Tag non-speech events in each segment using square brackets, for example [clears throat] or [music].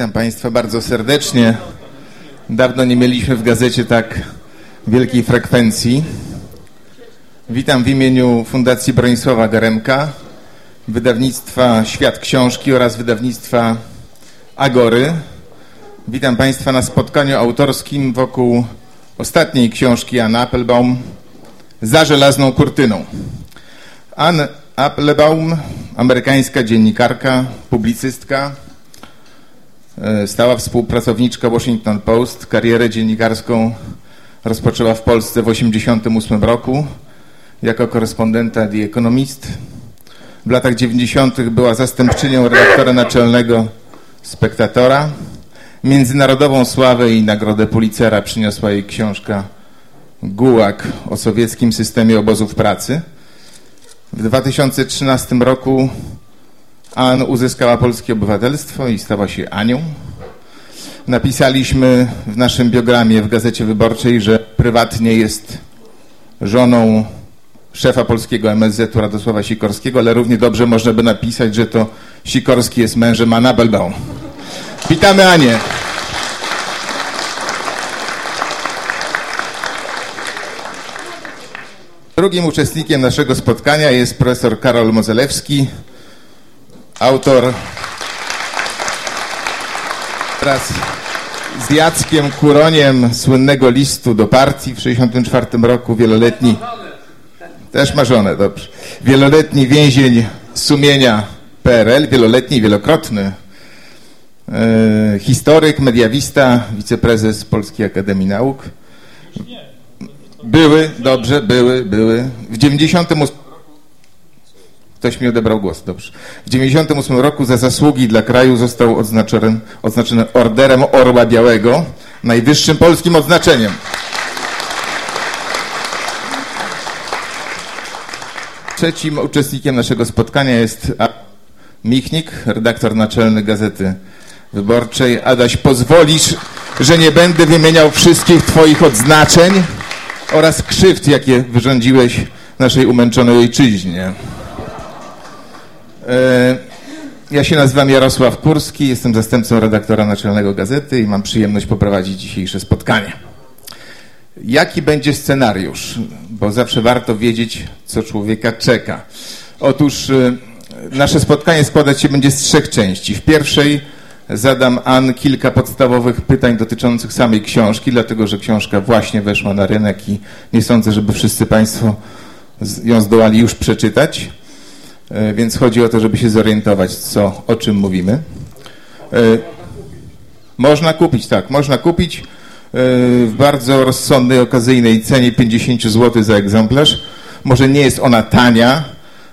Witam Państwa bardzo serdecznie. Dawno nie mieliśmy w gazecie tak wielkiej frekwencji. Witam w imieniu Fundacji Bronisława Garemka, wydawnictwa Świat Książki oraz wydawnictwa Agory. Witam Państwa na spotkaniu autorskim wokół ostatniej książki Anna Applebaum Za żelazną kurtyną. Ann Applebaum, amerykańska dziennikarka, publicystka, stała współpracowniczka Washington Post. Karierę dziennikarską rozpoczęła w Polsce w 1988 roku jako korespondenta The Economist. W latach 90. była zastępczynią redaktora naczelnego Spektatora. Międzynarodową sławę i nagrodę Pulitzera przyniosła jej książka Gułak o sowieckim systemie obozów pracy. W 2013 roku Ann uzyskała polskie obywatelstwo i stała się Anią. Napisaliśmy w naszym biogramie w Gazecie Wyborczej, że prywatnie jest żoną szefa polskiego MSZ-u Radosława Sikorskiego, ale równie dobrze można by napisać, że to Sikorski jest mężem Anna Belbaum. Witamy Anię. Drugim uczestnikiem naszego spotkania jest profesor Karol Mozelewski, autor wraz z Jackiem Kuroniem słynnego listu do partii w 1964 roku, wieloletni, też marzone, dobrze, wieloletni więzień sumienia PRL, wieloletni, wielokrotny e, historyk, mediawista, wiceprezes Polskiej Akademii Nauk. Były, dobrze, były, były. W 98 Ktoś mi odebrał głos, dobrze. W 98 roku za zasługi dla kraju został odznaczony, odznaczony Orderem Orła Białego, najwyższym polskim odznaczeniem. Trzecim uczestnikiem naszego spotkania jest Michnik, redaktor naczelny Gazety Wyborczej. Adaś, pozwolisz, że nie będę wymieniał wszystkich Twoich odznaczeń oraz krzywd, jakie wyrządziłeś naszej umęczonej ojczyźnie. E, ja się nazywam Jarosław Kurski, jestem zastępcą redaktora naczelnego gazety i mam przyjemność poprowadzić dzisiejsze spotkanie. Jaki będzie scenariusz? Bo zawsze warto wiedzieć, co człowieka czeka. Otóż e, nasze spotkanie składać się będzie z trzech części. W pierwszej zadam Ann kilka podstawowych pytań dotyczących samej książki, dlatego że książka właśnie weszła na rynek i nie sądzę, żeby wszyscy Państwo ją zdołali już przeczytać. E, więc chodzi o to, żeby się zorientować, co, o czym mówimy. E, można kupić, tak, można kupić e, w bardzo rozsądnej, okazyjnej cenie 50 zł za egzemplarz. Może nie jest ona tania,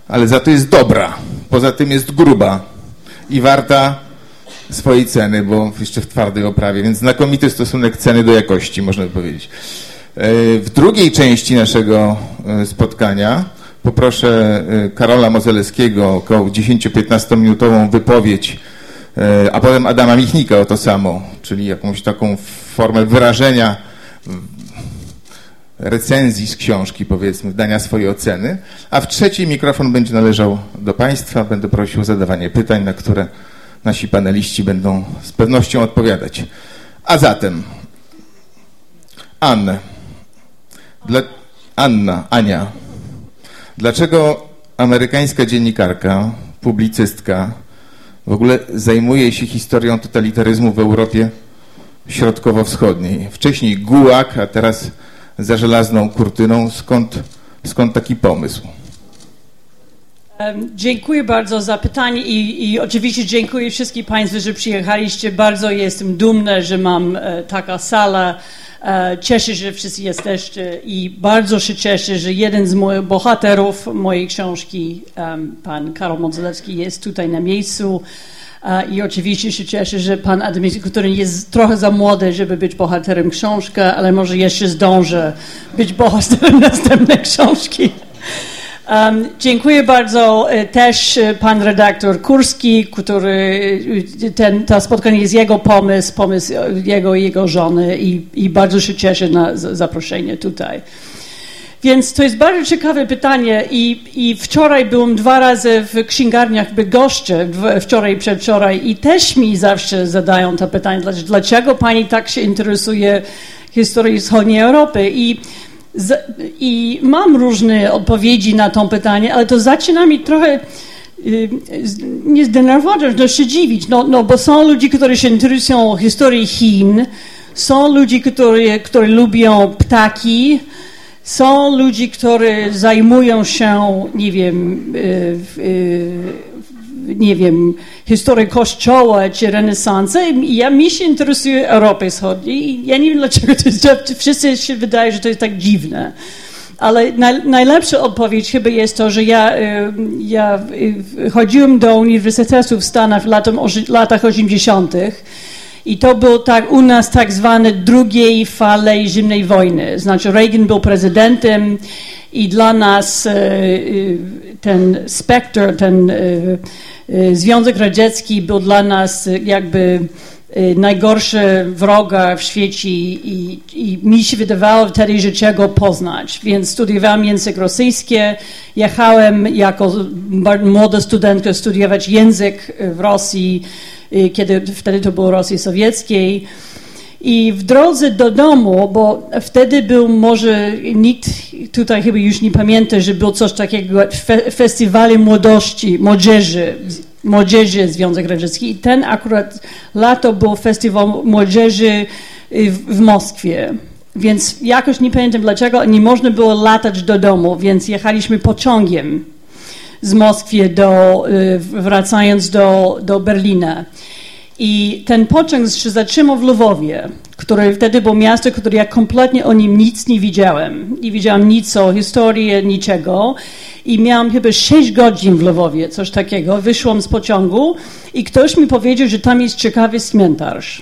ale za to jest dobra. Poza tym jest gruba i warta swojej ceny, bo jeszcze w twardej oprawie, więc znakomity stosunek ceny do jakości, można by powiedzieć. W drugiej części naszego spotkania poproszę y, Karola Mozelewskiego około 10-15 minutową wypowiedź, y, a potem Adama Michnika o to samo, czyli jakąś taką formę wyrażenia recenzji z książki, powiedzmy, dania swojej oceny, a w trzeciej mikrofon będzie należał do Państwa. Będę prosił o zadawanie pytań, na które nasi paneliści będą z pewnością odpowiadać. A zatem, Anna, Anna, Ania, Dlaczego amerykańska dziennikarka, publicystka w ogóle zajmuje się historią totalitaryzmu w Europie Środkowo-Wschodniej? Wcześniej gułak, a teraz za żelazną kurtyną. Skąd, skąd taki pomysł? Dziękuję bardzo za pytanie i, i, oczywiście dziękuję wszystkim Państwu, że przyjechaliście. Bardzo jestem dumna, że mam e, taką salę E, cieszę się, że wszyscy jesteście i bardzo się cieszę, że jeden z moich bohaterów mojej książki, pan Karol Modzelewski, jest tutaj na miejscu. E, I oczywiście się cieszę, że pan Adamowski, który jest trochę za młody, żeby być bohaterem książki, ale może jeszcze zdąży być bohaterem [laughs] następnej książki. Um, dziękuję bardzo e, też e, pan redaktor Kurski, który e, ten, to spotkanie jest jego pomysł, pomysł jego i jego żony i, i bardzo się cieszę na zaproszenie tutaj. Więc to jest bardzo ciekawe pytanie i, i wczoraj byłem dwa razy w księgarniach Bydgoszczy, wczoraj, przedwczoraj i też mi zawsze zadają to pytanie, dlaczego pani tak się interesuje historią wschodniej Europy i i mam różne odpowiedzi na to pytanie, ale to zaczyna mi trochę y, nie zdenerwować, no się dziwić, no, no bo są ludzie, którzy się interesują historią Chin, są ludzie, którzy, którzy lubią ptaki, są ludzie, którzy zajmują się, nie wiem, y, y, nie wiem, historią Kościoła czy renesansu. Ja mi się interesuje Europą Wschodnią i ja nie wiem dlaczego to jest, wszyscy się wydaje, że to jest tak dziwne. Ale naj, najlepsza odpowiedź chyba jest to, że ja, y, ja chodziłem do Uniwersytetu w Stanach w latach 80. I to był tak u nas tak zwane drugiej fali zimnej wojny. Znaczy Reagan był prezydentem i dla nas e, ten spektr, ten Związek Radziecki był dla nas jakby najgorszy wroga w świecie i, i, mi się wydawało wtedy, że czego poznać. Więc studiowałem język rosyjski, jechałem jako młoda studentka studiować język w Rosji, kiedy wtedy to było Rosji Sowieckiej. I w drodze do domu, bo wtedy był może, nikt tutaj chyba już nie pamięta, że był coś takiego, fe, festiwale młodości, młodzieży, młodzieży Związek Radziecki i ten akurat lato był festiwal młodzieży w, w Moskwie. Więc jakoś nie pamiętam dlaczego, nie można było latać do domu, więc jechaliśmy pociągiem z Moskwy do, y, wracając do, do Berlina. I ten pociąg się zatrzymał w Lwowie, które wtedy było miasto, które ja kompletnie o nim nic nie widziałem. Nie widziałam nic o historii, niczego. I miałam chyba 6 godzin w Lwowie, coś takiego. Wyszłam z pociągu i ktoś mi powiedział, że tam jest ciekawy cmentarz.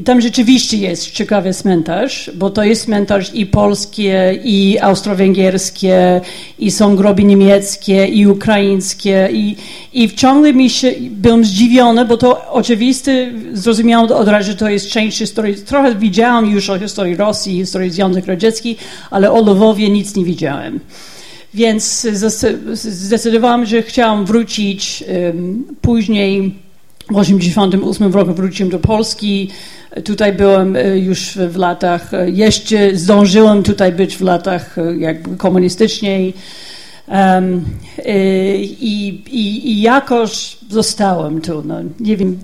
I tam rzeczywiście jest ciekawy cmentarz, bo to jest cmentarz i polskie, i austro-węgierskie, i są groby niemieckie, i ukraińskie. I, i ciągle mi się, byłem zdziwiony, bo to oczywiste, zrozumiałam od razu, że to jest część historii. Trochę widziałam już o historii Rosji, historii Związku Radziecki, ale o Lwowie nic nie widziałem. Więc zdecydowałam, że chciałam wrócić um, później. W 1988 roku wróciłem do Polski. Tutaj byłem e, już w latach, e, jeszcze zdążyłem tutaj być w latach e, jakby komunistycznej um, i, i, i jakoś zostałem tu. No, nie wiem,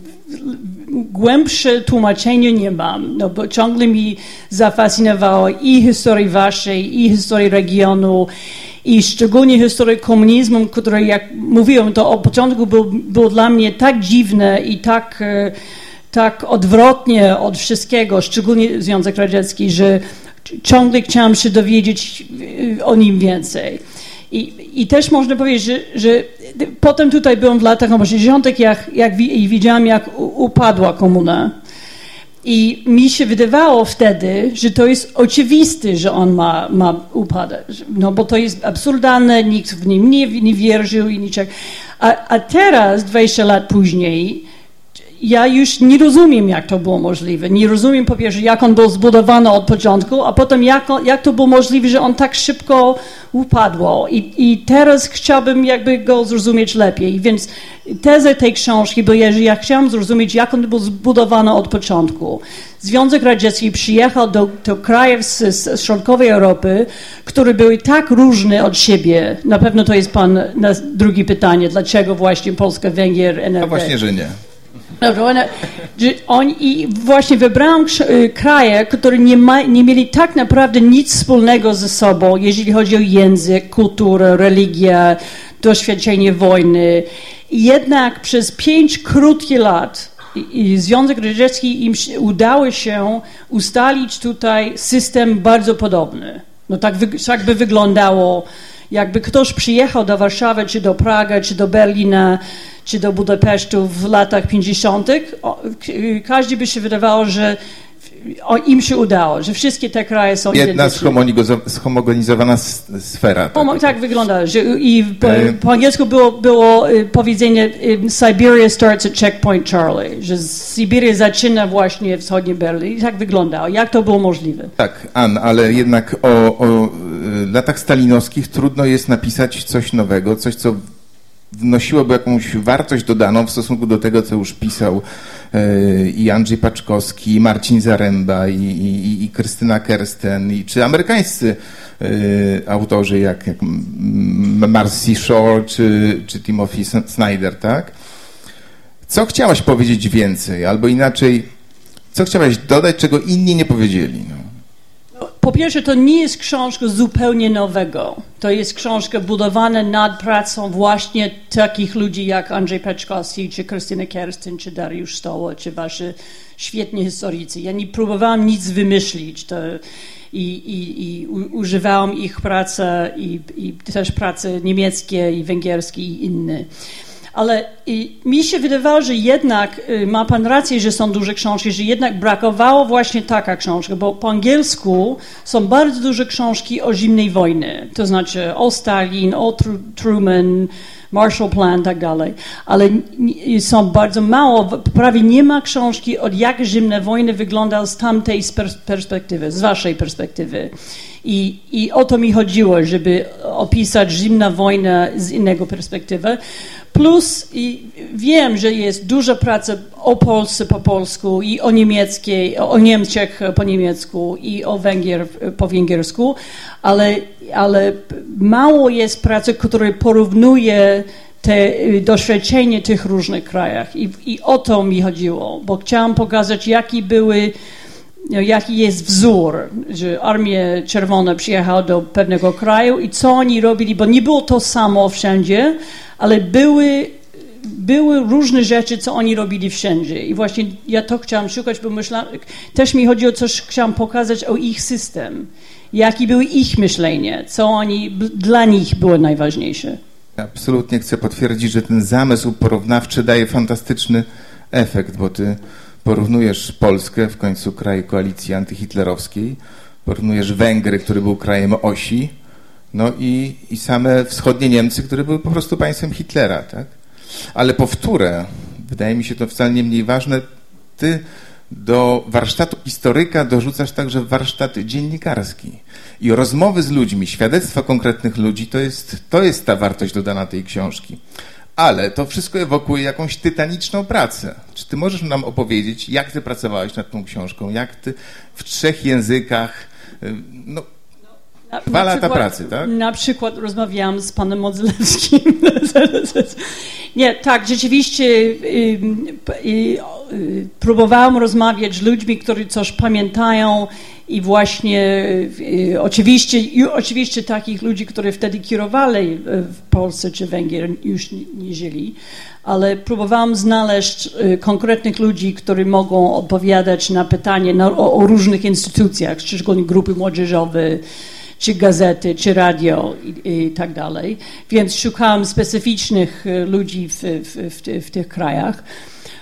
głębsze tłumaczenie nie mam, no bo ciągle mi zafascynowało i historię waszej, i historię regionu, i szczególnie historię komunizmu, który, jak mówiłem, to od początku był, było dla mnie tak dziwne i tak tak odwrotnie od wszystkiego, szczególnie Związek Radziecki, że ciągle chciałam się dowiedzieć y, o nim więcej. I, i też można powiedzieć, że, że potem tutaj byłem w latach 80., jak, jak i widziałam, jak upadła komuna. I mi się wydawało wtedy, że to jest oczywiste, że on ma, ma upadać, no bo to jest absurdalne, nikt w nim nie, nie wierzył i niczego. A, a teraz, 20 lat później, ja już nie rozumiem, jak to było możliwe. Nie rozumiem po pierwsze, jak on był zbudowany od początku, a potem jak, jak to było możliwe, że on tak szybko upadł. I, I teraz chciałbym jakby go zrozumieć lepiej. Więc tezę tej książki, bo jeżeli ja chciałam zrozumieć, jak on był zbudowany od początku. Związek Radziecki przyjechał do, do krajów z, z środkowej Europy, które były tak różne od siebie. Na pewno to jest pan na drugie pytanie, dlaczego właśnie Polska, Węgier, NRD. A właśnie, że nie. Dobrze, one, oni właśnie wybrałam y, kraje, które nie, ma, nie mieli tak naprawdę nic wspólnego ze sobą, jeżeli chodzi o język, kulturę, religię, doświadczenie wojny. Jednak przez pięć krótkich lat i Związek Radziecki im udało się ustalić tutaj system bardzo podobny. No tak, tak by wyglądało, jakby ktoś przyjechał do Warszawy, czy do Praga, czy do Berlina, czy do Budapesztu w latach 50., każdy by się wydawało, że im się udało, że wszystkie te kraje są Jedna schomogenizowana sfera. Tak, tak wygląda. Że I po, e, po, angielsku było, było y, powiedzenie y, Siberia starts at checkpoint Charlie, że Syberia zaczyna właśnie wschodni Berlin. I tak wyglądało. Jak to było możliwe? Tak, Ann, ale jednak o, o w latach stalinowskich trudno jest napisać coś nowego, coś, co wnosiłoby jakąś wartość dodaną w stosunku do tego, co już pisał e, i Andrzej Paczkowski, i Marcin Zaręba, i, i, i Krystyna Kersten, i, czy amerykańscy e, autorzy jak, jak Marcy Shore, czy, czy Timothy Snyder, tak? Co chciałaś powiedzieć więcej, albo inaczej, co chciałaś dodać, czego inni nie powiedzieli? No? Po pierwsze, to nie jest książka zupełnie nowego. To jest książka budowana nad pracą właśnie takich ludzi jak Andrzej Peczkowski, czy Krystyna Kersten, czy Dariusz Stoło, czy wasze świetni historycy. Ja nie próbowałam nic wymyślić. To i, i, i używałam ich pracy i, i też prace niemieckie i węgierskie i inne. Ale mi się wydawało, że jednak y, ma pan rację, że są duże książki, że jednak brakowało właśnie taka książka, bo po angielsku są bardzo duże książki o zimnej wojny, to znaczy o Stalin, o Truman, Marshall Plan, tak dalej. Ale są bardzo mało, prawie nie ma książki od jak zimna wojna wygląda z tamtej perspektywy, z waszej perspektywy. I, I o to mi chodziło, żeby opisać zimna wojna z innego perspektywy. Plus i wiem, że jest duża praca o Polsce po polsku i o niemieckiej, o Niemczech po niemiecku i o Węgier po węgiersku, ale, ale mało jest pracy, która porównuje te y, doświadczenie tych różnych krajach. I, I o to mi chodziło, bo chciałam pokazać, jaki były jaki jest wzór, że Armia Czerwona przyjechała do pewnego kraju i co oni robili, bo nie było to samo wszędzie, ale były, były różne rzeczy, co oni robili wszędzie. I właśnie ja to chciałam szukać, bo myślałam, też mi chodzi o coś, chciałam pokazać o ich system, jaki był ich myślenie, co oni, dla nich było najważniejsze. Absolutnie chcę potwierdzić, że ten zamysł porównawczy daje fantastyczny efekt, bo ty porównujesz Polskę, w końcu kraj koalicji antyhitlerowskiej, porównujesz Węgry, który był krajem osi, no i, i same wschodnie Niemcy, które były po prostu państwem Hitlera, tak? Ale powtórę, wydaje mi się to wcale nie mniej ważne, ty do warsztatu historyka dorzucasz także warsztat dziennikarski. I rozmowy z ludźmi, świadectwa konkretnych ludzi, to jest, to jest ta wartość dodana tej książki. Ale to wszystko ewokuje jakąś tytaniczną pracę. Czy ty możesz nam opowiedzieć, jak ty pracowałeś nad tą książką? Jak ty w trzech językach, y, no, na, Dwa lata przykład, pracy, tak? Na przykład rozmawiałam z panem Modzelewskim. [laughs] Nie, tak, rzeczywiście y, y, y, próbowałam rozmawiać z ludźmi, którzy coś pamiętają i właśnie y, oczywiście, oczywiście takich ludzi, którzy wtedy kierowali w Polsce czy Węgier, już nie, nie żyli, ale próbowałam znaleźć y, konkretnych ludzi, którzy mogą odpowiadać na pytanie na, o, o różnych instytucjach, szczególnie grupy młodzieżowe, czy gazety, czy radio i, i, tak dalej. Więc szukałam specyficznych y, ludzi w, w, w, w tych krajach.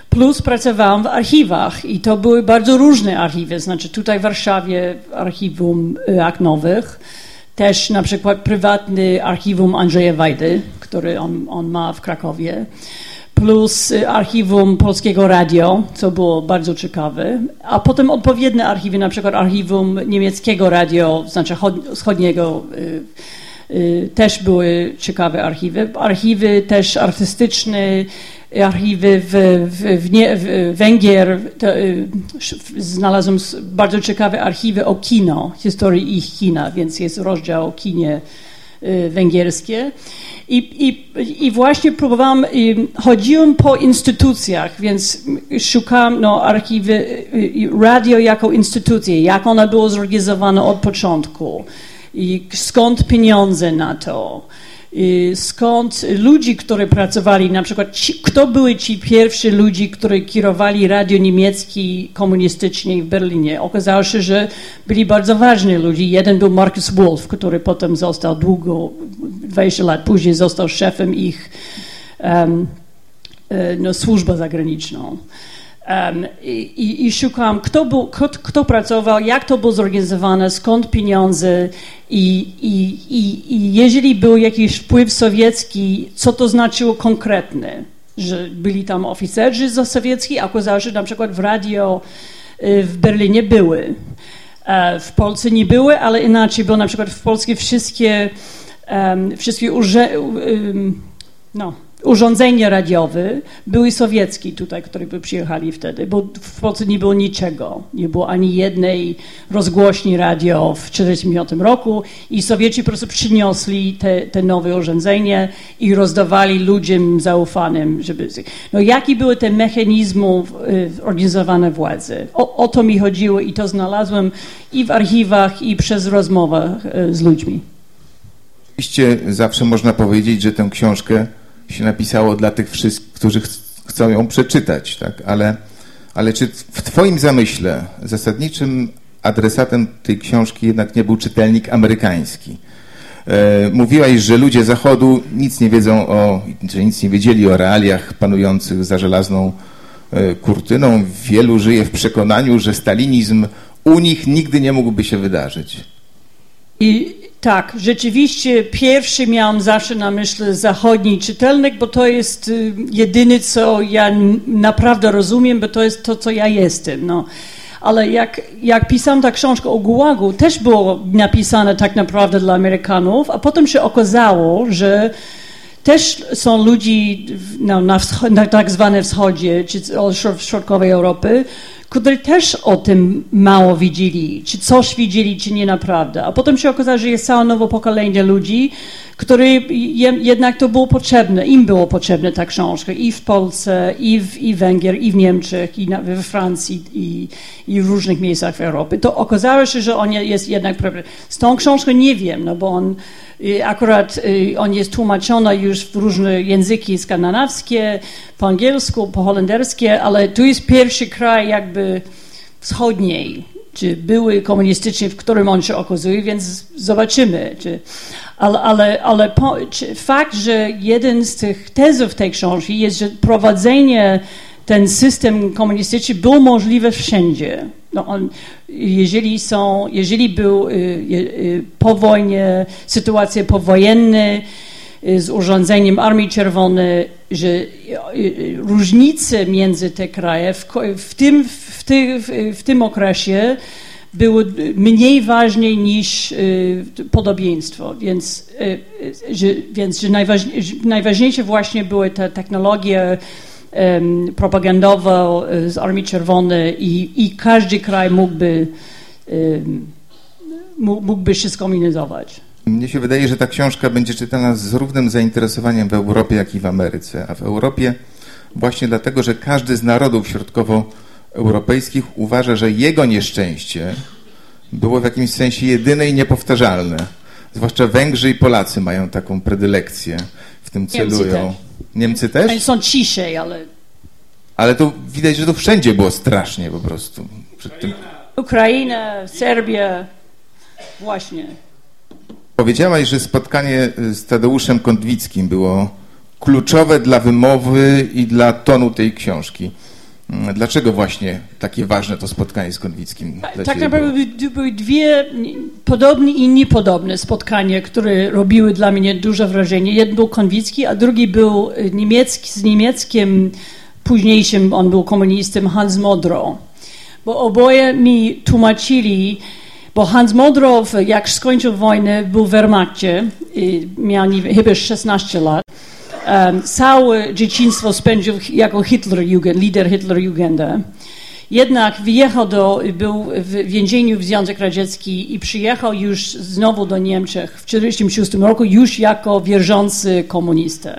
Plus pracowałam w archiwach i to były bardzo różne archiwy. Znaczy tutaj w Warszawie archiwum y, akt nowych, też na przykład prywatny archiwum Andrzeja Wajdy, który on, on ma w Krakowie plus archiwum Polskiego Radio, co było bardzo ciekawe, a potem odpowiednie archiwy, na przykład archiwum niemieckiego radio, znaczy wschodniego, y, y, też były ciekawe archiwy. Archiwy też artystyczne, archiwy w, w, w, nie, w Węgier, to, y, znalazłem bardzo ciekawe archiwy o kino, historii ich kina, więc jest rozdział o kinie Y, węgierskie. I, i, I właśnie próbowałam, chodziłam po instytucjach, więc szukałam no, archiwy, y, radio jako instytucję, jak ona była zorganizowana od początku i skąd pieniądze na to skąd ludzi, którzy pracowali, na przykład ci, kto były ci pierwsi ludzie, którzy kierowali radio niemiecki komunistycznie w Berlinie. Okazało się, że byli bardzo ważni ludzie. Jeden był Marcus Wolf, który potem został długo, 20 lat później został szefem ich um, no. Um, i, I szukałam, kto, był, kto, kto, pracował, jak to było zorganizowane, skąd pieniądze i, i, i, i jeżeli był jakiś wpływ sowiecki, co to znaczyło konkretnie, że byli tam oficerzy sowiecki, a okazało że na przykład w radio y, w Berlinie były. E, w Polsce nie były, ale inaczej, bo na przykład w Polsce wszystkie, um, wszystkie urze, um, no, urządzenia radiowe były sowieckie tutaj, które by przyjechali wtedy, bo w Polsce nie było niczego. Nie było ani jednej rozgłośni radio w 1945 roku i Sowieci po prostu przyniosli te, te nowe urządzenia i rozdawali ludziom zaufanym, żeby... No jakie były te mechanizmy organizowane władzy? O, o to mi chodziło i to znalazłem i w archiwach, i przez rozmowę y, z ludźmi. Oczywiście zawsze można powiedzieć, że tę książkę się napisało dla tych wszystkich, którzy ch chcą ją przeczytać, tak? Ale, ale czy w Twoim zamyśle zasadniczym adresatem tej książki jednak nie był czytelnik amerykański? E, mówiłaś, że ludzie Zachodu nic nie wiedzą o, że nic nie wiedzieli o realiach panujących za żelazną e, kurtyną. Wielu żyje w przekonaniu, że stalinizm u nich nigdy nie mógłby się wydarzyć. I tak, rzeczywiście pierwszy miałam zawsze na myśli zachodni czytelnik, bo to jest y, jedyny, co ja naprawdę rozumiem, bo to jest to, co ja jestem. No. Ale jak, jak pisałam tę książkę o Gułagu, też było napisane tak naprawdę dla Amerykanów, a potem się okazało, że też są ludzi no, na, na tak zwanym wschodzie, czy w środkowej Europy, którzy też o tym mało widzieli, czy coś widzieli, czy nie naprawdę. A potem się okazało, że jest całe nowe pokolenie ludzi, które jednak to było potrzebne, im było potrzebne ta książka i w Polsce, i w i Węgier, i w Niemczech, i na, we Francji, i, i w różnych miejscach w Europie. To okazało się, że on jest jednak... Z tą książką nie wiem, no bo on akurat on jest tłumaczony już w różne języki skandynawskie, po angielsku, po holenderskie, ale tu jest pierwszy kraj jakby wschodniej, czy były komunistyczny, w którym on się okazuje, więc zobaczymy. Czy, ale ale, ale po, fakt, że jeden z tych tezów tej książki jest, że prowadzenie ten system komunistyczny był możliwy wszędzie. No on, jeżeli, są, jeżeli był y, y, po wojnie, sytuacje powojenne y, z urządzeniem Armii Czerwonej, że różnice między te kraje w, w, tym, w, ty, w, tym okresie były mniej ważne niż podobieństwo, więc, że, więc że najważniejsze właśnie były te technologie propagandową e, z Armii Czerwonej i, i każdy kraj mógłby, mógłby się skomunizować. Mnie się wydaje, że ta książka będzie czytana z równym zainteresowaniem w Europie, jak i w Ameryce. A w Europie właśnie dlatego, że każdy z narodów środkowoeuropejskich uważa, że jego nieszczęście było w jakimś sensie jedyne i niepowtarzalne. Zwłaszcza Węgrzy i Polacy mają taką predylekcję, w tym celują. Niemcy też? Oni są ciszej, ale... Ale to widać, że to wszędzie było strasznie po prostu. Przed tym. Ukraina, Serbia, właśnie. Powiedziałaś, że spotkanie z Tadeuszem Kondwickim było kluczowe dla wymowy i dla tonu tej książki. Mm, dlaczego właśnie takie ważne to spotkanie z Konwickim? Tak naprawdę były dwie podobne i niepodobne spotkania, które robiły dla mnie duże wrażenie. Jeden był Konwicki, a drugi był y, niemiecki, z niemieckim, późniejszym on był komunistą Hans Modrow. Bo oboje mi tłumaczyli, bo Hans Modrow, jak skończył wojnę, był w Wehrmachcie, miał chyba 16 lat um, całe dzieciństwo spędził jako Hitlerjugend, lider Hitlerjugenda. Jednak wyjechał do, był w więzieniu w Związek Radziecki i przyjechał już znowu do Niemczech w 1946 roku już jako wierzący komunista.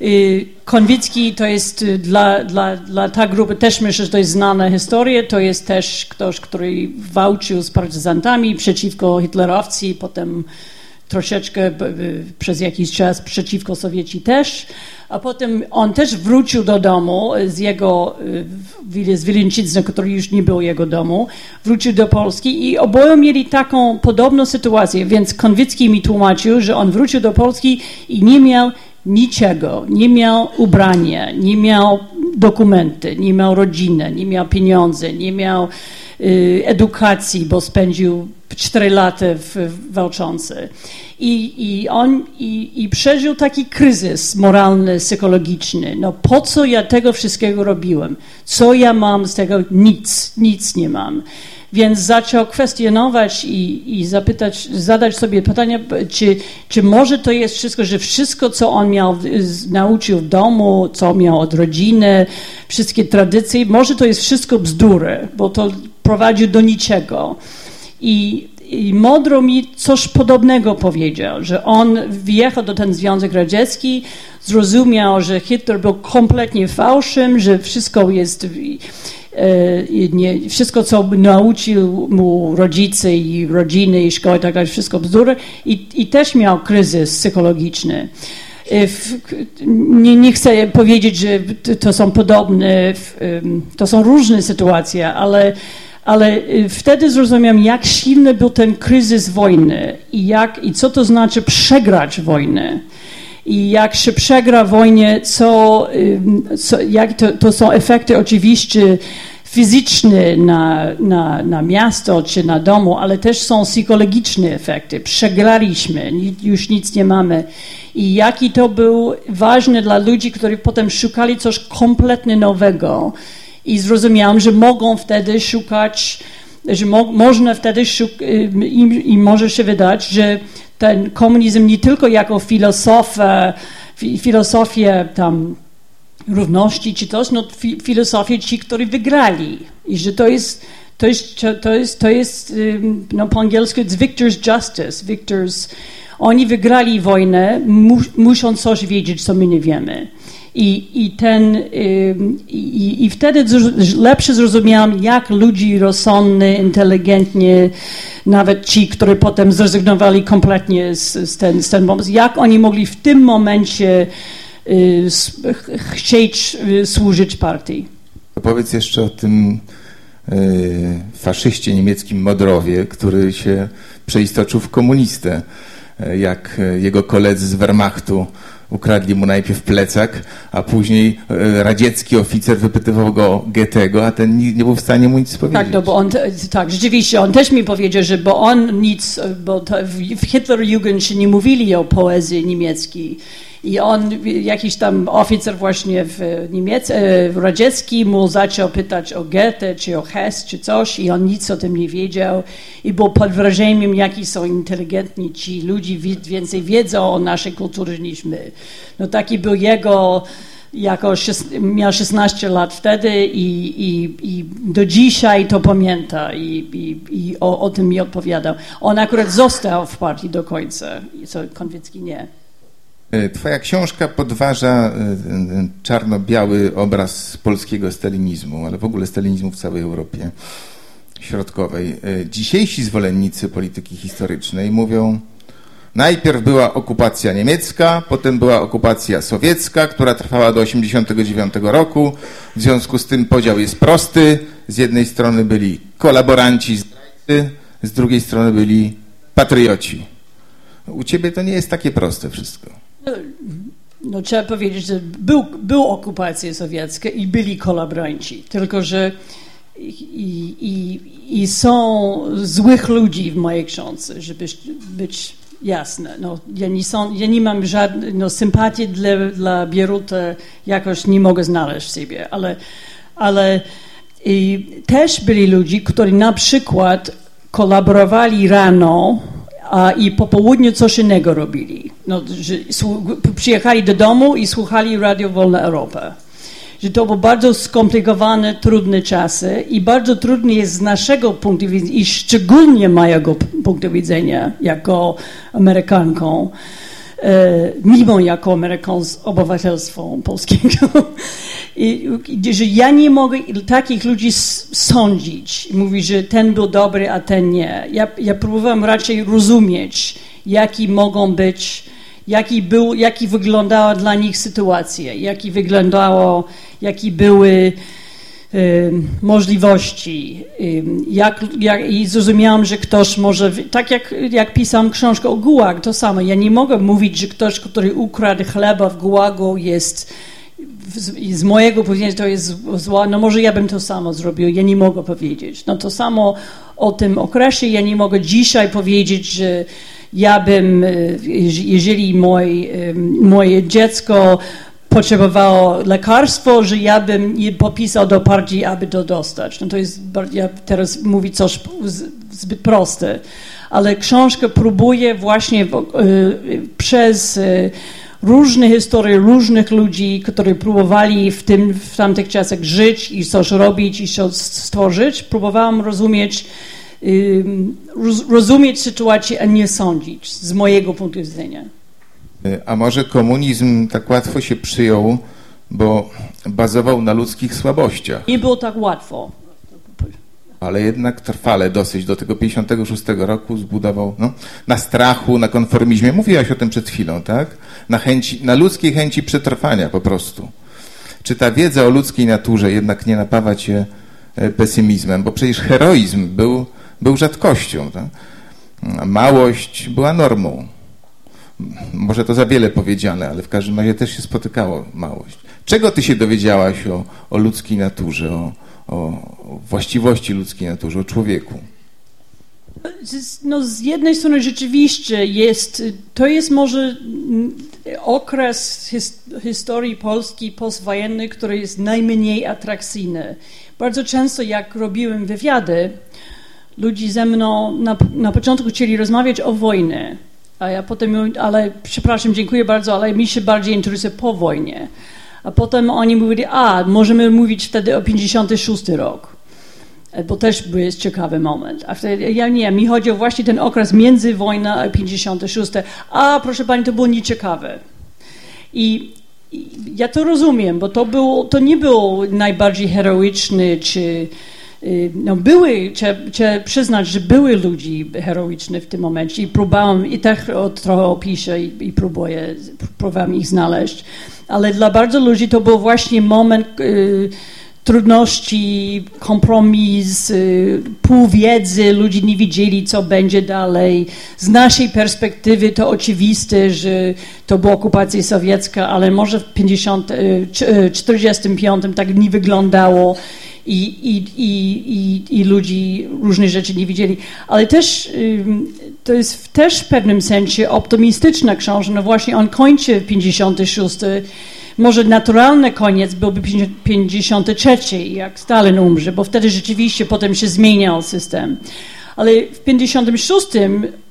Y, Konwicki to jest y, dla, dla, dla ta grupy też myślę, że to jest znana historia. To jest też ktoś, który walczył z partyzantami przeciwko hitlerowcy, potem troszeczkę przez jakiś czas przeciwko Sowieci też, a potem on też wrócił do domu z jego, z Wileńczyzny, który już nie był jego domu, wrócił do Polski i oboje mieli taką podobną sytuację, więc Konwicki mi tłumaczył, że on wrócił do Polski i nie miał niczego, nie miał ubrania, nie miał dokumenty, nie miał rodziny, nie miał pieniędzy, nie miał y, edukacji, bo spędził 4 lata w, w walczący. I, i on i, i przeżył taki kryzys moralny, psychologiczny. No po co ja tego wszystkiego robiłem? Co ja mam z tego? Nic, nic nie mam. Więc zaczął kwestionować i, i zapytać, zadać sobie pytanie, czy, czy może to jest wszystko, że wszystko, co on miał, nauczył w domu, co miał od rodziny, wszystkie tradycje, może to jest wszystko bzdury, bo to prowadził do niczego. I i Modro mi coś podobnego powiedział, że on wjechał do ten Związek Radziecki, zrozumiał, że Hitler był kompletnie fałszem, że wszystko jest, nie, wszystko co nauczył mu rodzice i rodziny i szkoły, tak dalej, wszystko bzdury i, i też miał kryzys psychologiczny. E, nie, nie, chcę powiedzieć, że to są podobne, to są różne sytuacje, ale ale y, wtedy zrozumiałem, jak silny był ten kryzys wojny i, jak, i co to znaczy przegrać wojnę. I jak się przegra wojnę, co, co jak to, to są efekty oczywiście fizyczne na, na, na miasto czy na domu, ale też są psychologiczne efekty. Przegraliśmy, już nic nie mamy. I jaki to był ważny dla ludzi, którzy potem szukali coś kompletnie nowego i zrozumiałam, że mogą wtedy szukać, że mo można wtedy szukać i, i może się wydać, że ten komunizm nie tylko jako filozofia, filozofię tam równości czy coś, no fi, filozofię ci, którzy wygrali. I że to jest to jest, to jest, to jest no po angielsku it's victor's justice, victor's oni wygrali wojnę, mu, muszą coś wiedzieć, co my nie wiemy. I, i, ten, i, i wtedy lepsze zrozumiałam, jak ludzi rozsądny, inteligentnie, nawet ci, którzy potem zrezygnowali kompletnie z, z, ten, z ten pomysł, jak oni mogli w tym momencie y, chcieć y, służyć partii. Powiedz jeszcze o tym y, faszyście niemieckim Modrowie, który się przeistoczył w komunistę, jak jego koledzy z Wehrmachtu ukradli mu najpierw plecak, a później e, radziecki oficer wypytywał go Goethego, a ten nie, był w stanie mu nic powiedzieć. Tak, no bo on, tak, rzeczywiście, on też mi powiedział, że bo on nic, bo w Hitlerjugend nie mówili o poezji niemieckiej, i on, jakiś tam oficer właśnie w, Niemiec, e, w radziecki mu zaczął pytać o Goethe, czy o Hess, czy coś i on nic o tym nie wiedział i był pod wrażeniem, jaki są inteligentni ci ludzie, więcej wiedzą o naszej kulturze niż my. No taki był jego jako miał 16 lat wtedy i, i, i do dzisiaj to pamięta i, i, i o, o, tym mi opowiadał. On akurat został w partii do końca, co Konwicki nie. E, twoja książka podważa e, czarno-biały obraz polskiego stalinizmu, ale w ogóle stalinizmu w całej Europie Środkowej. E, dzisiejsi zwolennicy polityki historycznej mówią, najpierw była okupacja niemiecka, potem była okupacja sowiecka, która trwała do 1989 roku. W związku z tym podział jest prosty. Z jednej strony byli kolaboranci, z drugiej strony byli patrioci. U ciebie to nie jest takie proste wszystko. No, trzeba powiedzieć, że był, był okupacja sowiecka i byli kolabranci, tylko że i, i, i są złych ludzi w mojej książce, żeby być jasne. No, ja, nie są, ja nie mam żadnej no, sympatii dla, dla Bieruta, jakoś nie mogę znaleźć siebie, ale, ale i też byli ludzie, którzy na przykład kolaborowali rano a, i po południu coś innego robili. No, przyjechali do domu i słuchali Radio Wolna Europa. Że to były bardzo skomplikowane, trudne czasy i bardzo trudne jest z naszego punktu widzenia i szczególnie mojego punktu widzenia jako Amerykanką, e, mimo jako Amerykan z obywatelstwem polskiego. [laughs] Że ja nie mogę takich ludzi sądzić. Mówi, że ten był dobry, a ten nie. Ja, ja raczej rozumieć, jaki mogą być, jaki, był, jaki wyglądała dla nich sytuacja, jaki wyglądało, jakie były y, możliwości. Y, jak, jak, I zrozumiałam, że ktoś może, tak jak, jak pisałam książkę o Gułag, to samo. Ja nie mogę mówić, że ktoś, który ukradł chleba w Gułagu jest z mojego powiedzenia to jest zła, no może ja bym to samo zrobił, ja nie mogę powiedzieć. No to samo o tym okresie, ja nie mogę dzisiaj powiedzieć, że ja bym, e, jeżeli moje, moje dziecko potrzebowało lekarstwo, że ja bym nie popisał do partii, aby to dostać. No to jest, ja teraz mówię coś zbyt proste, ale książka próbuje właśnie w, y, przez y, różne historie różnych ludzi, którzy próbowali w, tym, w tamtych czasach żyć i coś robić i coś stworzyć. Próbowałam rozumieć, rozumieć sytuację, a nie sądzić z mojego punktu widzenia. A może komunizm tak łatwo się przyjął, bo bazował na ludzkich słabościach? Nie było tak łatwo. Ale jednak trwale dosyć do tego 56 roku zbudował no, na strachu, na konformizmie. Mówiłaś o tym przed chwilą, tak? Na, chęci, na ludzkiej chęci przetrwania po prostu. Czy ta wiedza o ludzkiej naturze jednak nie napawa cię e, pesymizmem? Bo przecież heroizm był, był rzadkością. Tak? Małość była normą może to za wiele powiedziane, ale w każdym razie też się spotykało małość. Czego ty się dowiedziałaś o, o ludzkiej naturze, o, o, właściwości ludzkiej naturze, o człowieku? No, z jednej strony rzeczywiście jest, to jest może okres his, historii Polski postwojennej, który jest najmniej atrakcyjny. Bardzo często jak robiłem wywiady, ludzie ze mną na, na początku chcieli rozmawiać o wojnie a ja potem ale przepraszam, dziękuję bardzo, ale mi się bardziej interesuje po wojnie. A potem oni mówili, a możemy mówić wtedy o 56 rok. E, bo też był ciekawy moment. A wtedy ja nie, mi chodzi o właśnie ten okres między wojną a 56. A proszę pani, to było nieciekawe. I, ja to rozumiem, bo to, było, to nie był najbardziej heroiczny czy no były, trzeba, trzeba przyznać, że były ludzi heroiczni w tym momencie i próbowałam, i tak trochę opiszę i, i próbuję, próbowałam ich znaleźć, ale dla bardzo ludzi to był właśnie moment y, trudności, kompromis, y, pół ludzie nie wiedzieli, co będzie dalej. Z naszej perspektywy to oczywiste, że to była okupacja sowiecka, ale może w 50, 45 y, tak nie wyglądało i, i, i, i, ludzi różne rzeczy nie widzieli. Ale też to jest też w pewnym sensie optymistyczna książka. No właśnie on kończy 56. Może naturalny koniec byłby 53, jak Stalin umrze, bo wtedy rzeczywiście potem się zmieniał system. Ale w 56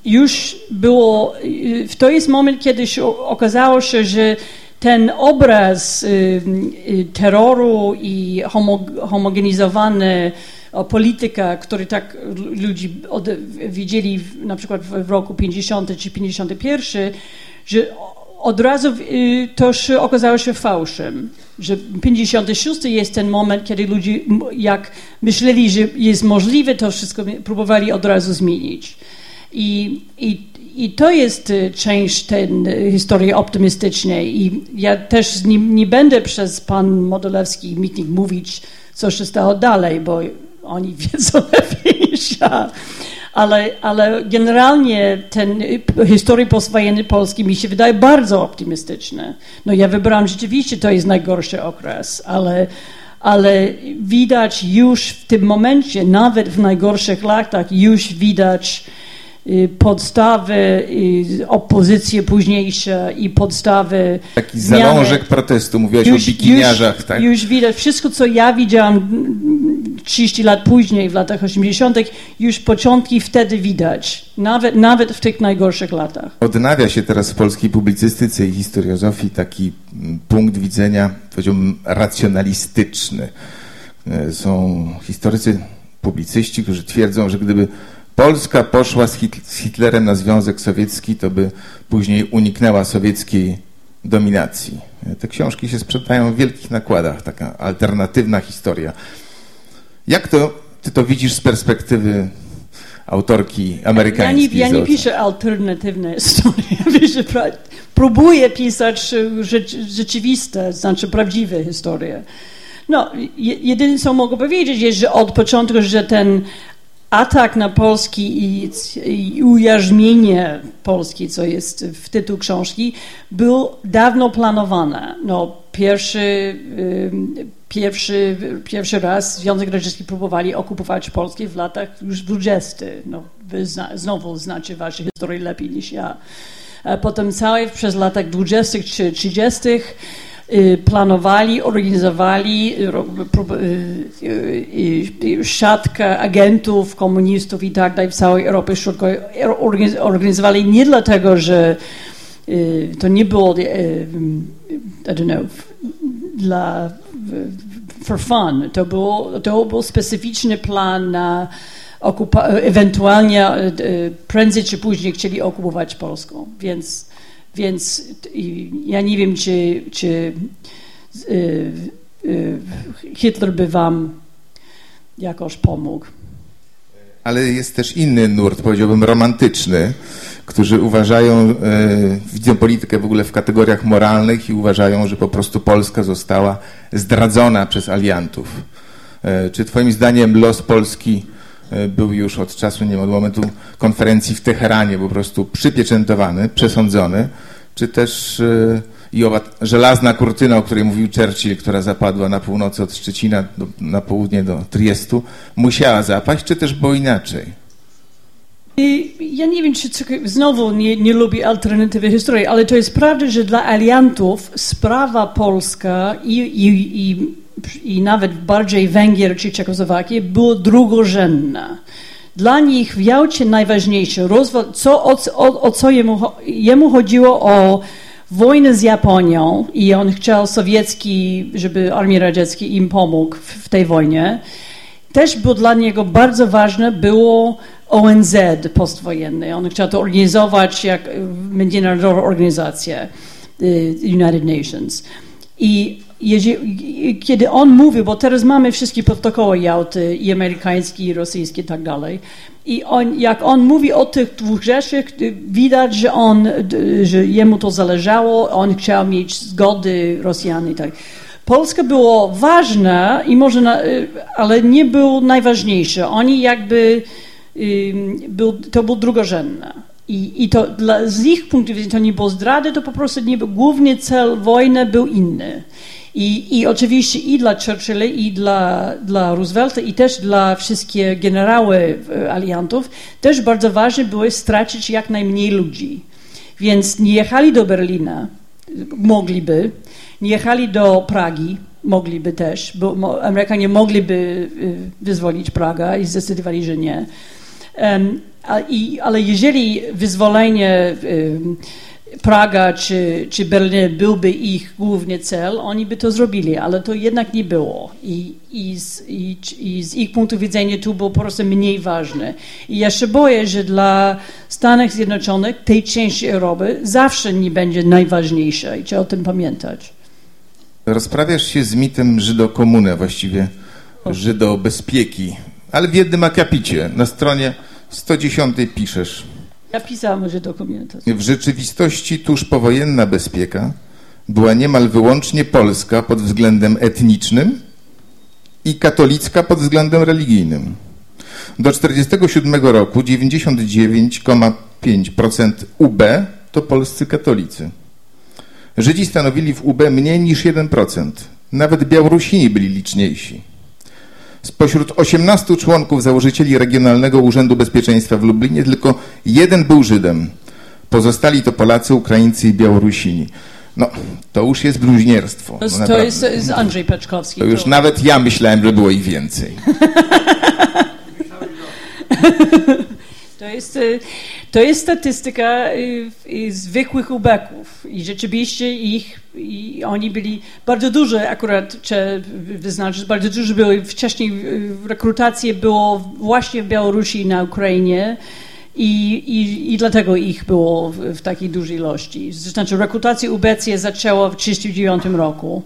już było, to jest moment, kiedy się okazało się, że ten obraz y, y, terroru i homogenizowany polityka, który tak ludzi od, widzieli na przykład w roku 50 czy 51, że od razu y, to się okazało się fałszem, że 56 jest ten moment, kiedy ludzie jak myśleli, że jest możliwe, to wszystko próbowali od razu zmienić. I, i i to jest y, część tej y, historii optymistycznej. I ja też nie, będę przez pan Modolewski meeting mówić, co się stało dalej, bo oni [laughs] wiedzą lepiej niż ja. Ale, ale generalnie ten y, historia postwojennej Polski mi się wydaje bardzo optymistyczna. No ja wybrałam rzeczywiście, to jest najgorszy okres, ale, ale widać już w tym momencie, nawet w najgorszych latach, już widać podstawy, opozycje późniejsze i podstawy. Taki zalążek protestu, mówiłaś już, o bikiniarzach, już, tak? Już widać, wszystko co ja widziałam 30 lat później, w latach 80., już początki wtedy widać, nawet, nawet w tych najgorszych latach. Odnawia się teraz w polskiej publicystyce i historiozofii taki mm, punkt widzenia, powiedziałbym, racjonalistyczny. E, są historycy, publicyści, którzy twierdzą, że gdyby Polska poszła z, Hitlerem na Związek Sowiecki, to by później uniknęła sowieckiej dominacji. Te książki się sprzedają w wielkich nakładach, taka alternatywna historia. Jak to ty to widzisz z perspektywy autorki amerykańskiej? Ja nie, ja nie piszę alternatywne historie. [laughs] Piszę, próbuję pisać rzeczywiste, znaczy prawdziwe historie. No, jedyne co mogę powiedzieć jest, że od początku, że ten atak na Polski i, i ujarzmienie Polski, co jest w tytuł książki, był dawno planowane. No, pierwszy, pierwszy, pierwszy raz Związek Radziecki próbowali okupować Polskę w latach już 20. No, wy zna, znowu znacie wasze historię lepiej niż ja. Potem całe przez latach 20. czy 30 y, planowali, organizowali siatkę agentów, komunistów i tak dalej w całej Europie Środkowej. Organizowali nie dlatego, że to nie było I don't know, dla for fun. To, to był specyficzny plan na okupa- ewentualnie prędzej czy później chcieli okupować Polską. Więc, więc ja nie wiem, czy, czy e, e, Hitler by wam jakoś pomógł. Ale jest też inny nurt, powiedziałbym romantyczny, którzy uważają, widzą politykę w ogóle w kategoriach moralnych i uważają, że po prostu Polska została zdradzona przez aliantów. Czy twoim zdaniem los Polski E, był już od czasu, nie wiem, od momentu konferencji w Teheranie po prostu przypieczętowany, przesądzony, czy też e, i owa żelazna kurtyna, o której mówił Churchill, która zapadła na północy od Szczecina, do, na południe do Triestu, musiała zapaść, czy też było inaczej? Ja nie wiem, czy znowu nie, nie lubię alternatywy historii, ale to jest prawda, że dla aliantów sprawa polska i, i, i i nawet bardziej Węgier czy Czechosłowakię było drugorzędne. Dla nich w Jałcie najważniejsze, co, o, o, o co jemu, jemu chodziło o wojnę z Japonią i on chciał sowiecki, żeby armii radzieckiej im pomógł w, w tej wojnie. Też było dla niego bardzo ważne było ONZ postwojenne. On chciał to organizować jak międzynarodowa organizacja, y, United Nations. I jeżeli, kiedy on mówi, bo teraz mamy wszystkie protokoły Jałty i amerykańskie, i rosyjskie i tak dalej, i on, jak on mówi o tych dwóch rzeczach, widać, że on, że jemu to zależało, on chciał mieć zgody Rosjan i tak. Polska było ważna, i może na, ale nie był najważniejszy. Oni jakby, był, to był drugorzędne. I, I to dla, z ich punktu widzenia to nie było zdrady, to po prostu nie był, główny cel wojny był inny. I, I oczywiście i dla Churchilla, i dla, dla Roosevelta, i też dla wszystkich generałów e, aliantów też bardzo ważne było stracić jak najmniej ludzi. Więc nie jechali do Berlina, mogliby, nie jechali do Pragi, mogliby też, bo Amerykanie mogliby e, wyzwolić Praga i zdecydowali, że nie. Um, a, i, ale jeżeli wyzwolenie um, Praga czy, czy Berlin byłby ich główny cel, oni by to zrobili, ale to jednak nie było. I, i, z, i, i z ich punktu widzenia to było po prostu mniej ważne. I ja się boję, że dla Stanów Zjednoczonych tej części Europy zawsze nie będzie najważniejsza i trzeba o tym pamiętać. Rozprawiasz się z mitem Żydokomuny, właściwie Żydobezpieki, ale w jednym akapicie, na stronie 110 piszesz – ja pisałam, że dokumenty. W rzeczywistości tuż powojenna bezpieka była niemal wyłącznie polska pod względem etnicznym i katolicka pod względem religijnym. Do 1947 roku 99,5% UB to polscy katolicy. Żydzi stanowili w UB mniej niż 1%. Nawet Białorusini byli liczniejsi. Spośród 18 członków założycieli Regionalnego Urzędu Bezpieczeństwa w Lublinie tylko jeden był Żydem. Pozostali to Polacy, Ukraińcy i Białorusini. No, to już jest bluźnierstwo. To, no, to jest, jest, Andrzej Peczkowski. To już to... nawet ja myślałem, że było ich więcej. [laughs] To jest, y, to jest statystyka y, zwykłych ubeków i rzeczywiście ich, i oni byli bardzo duże, akurat trzeba wyznaczyć, bardzo duże były, wcześniej rekrutacje było właśnie w Białorusi i na Ukrainie i, i, i dlatego ich było w, w takiej dużej ilości. Znaczy rekrutacja ubeckie zaczęła w 1939 roku.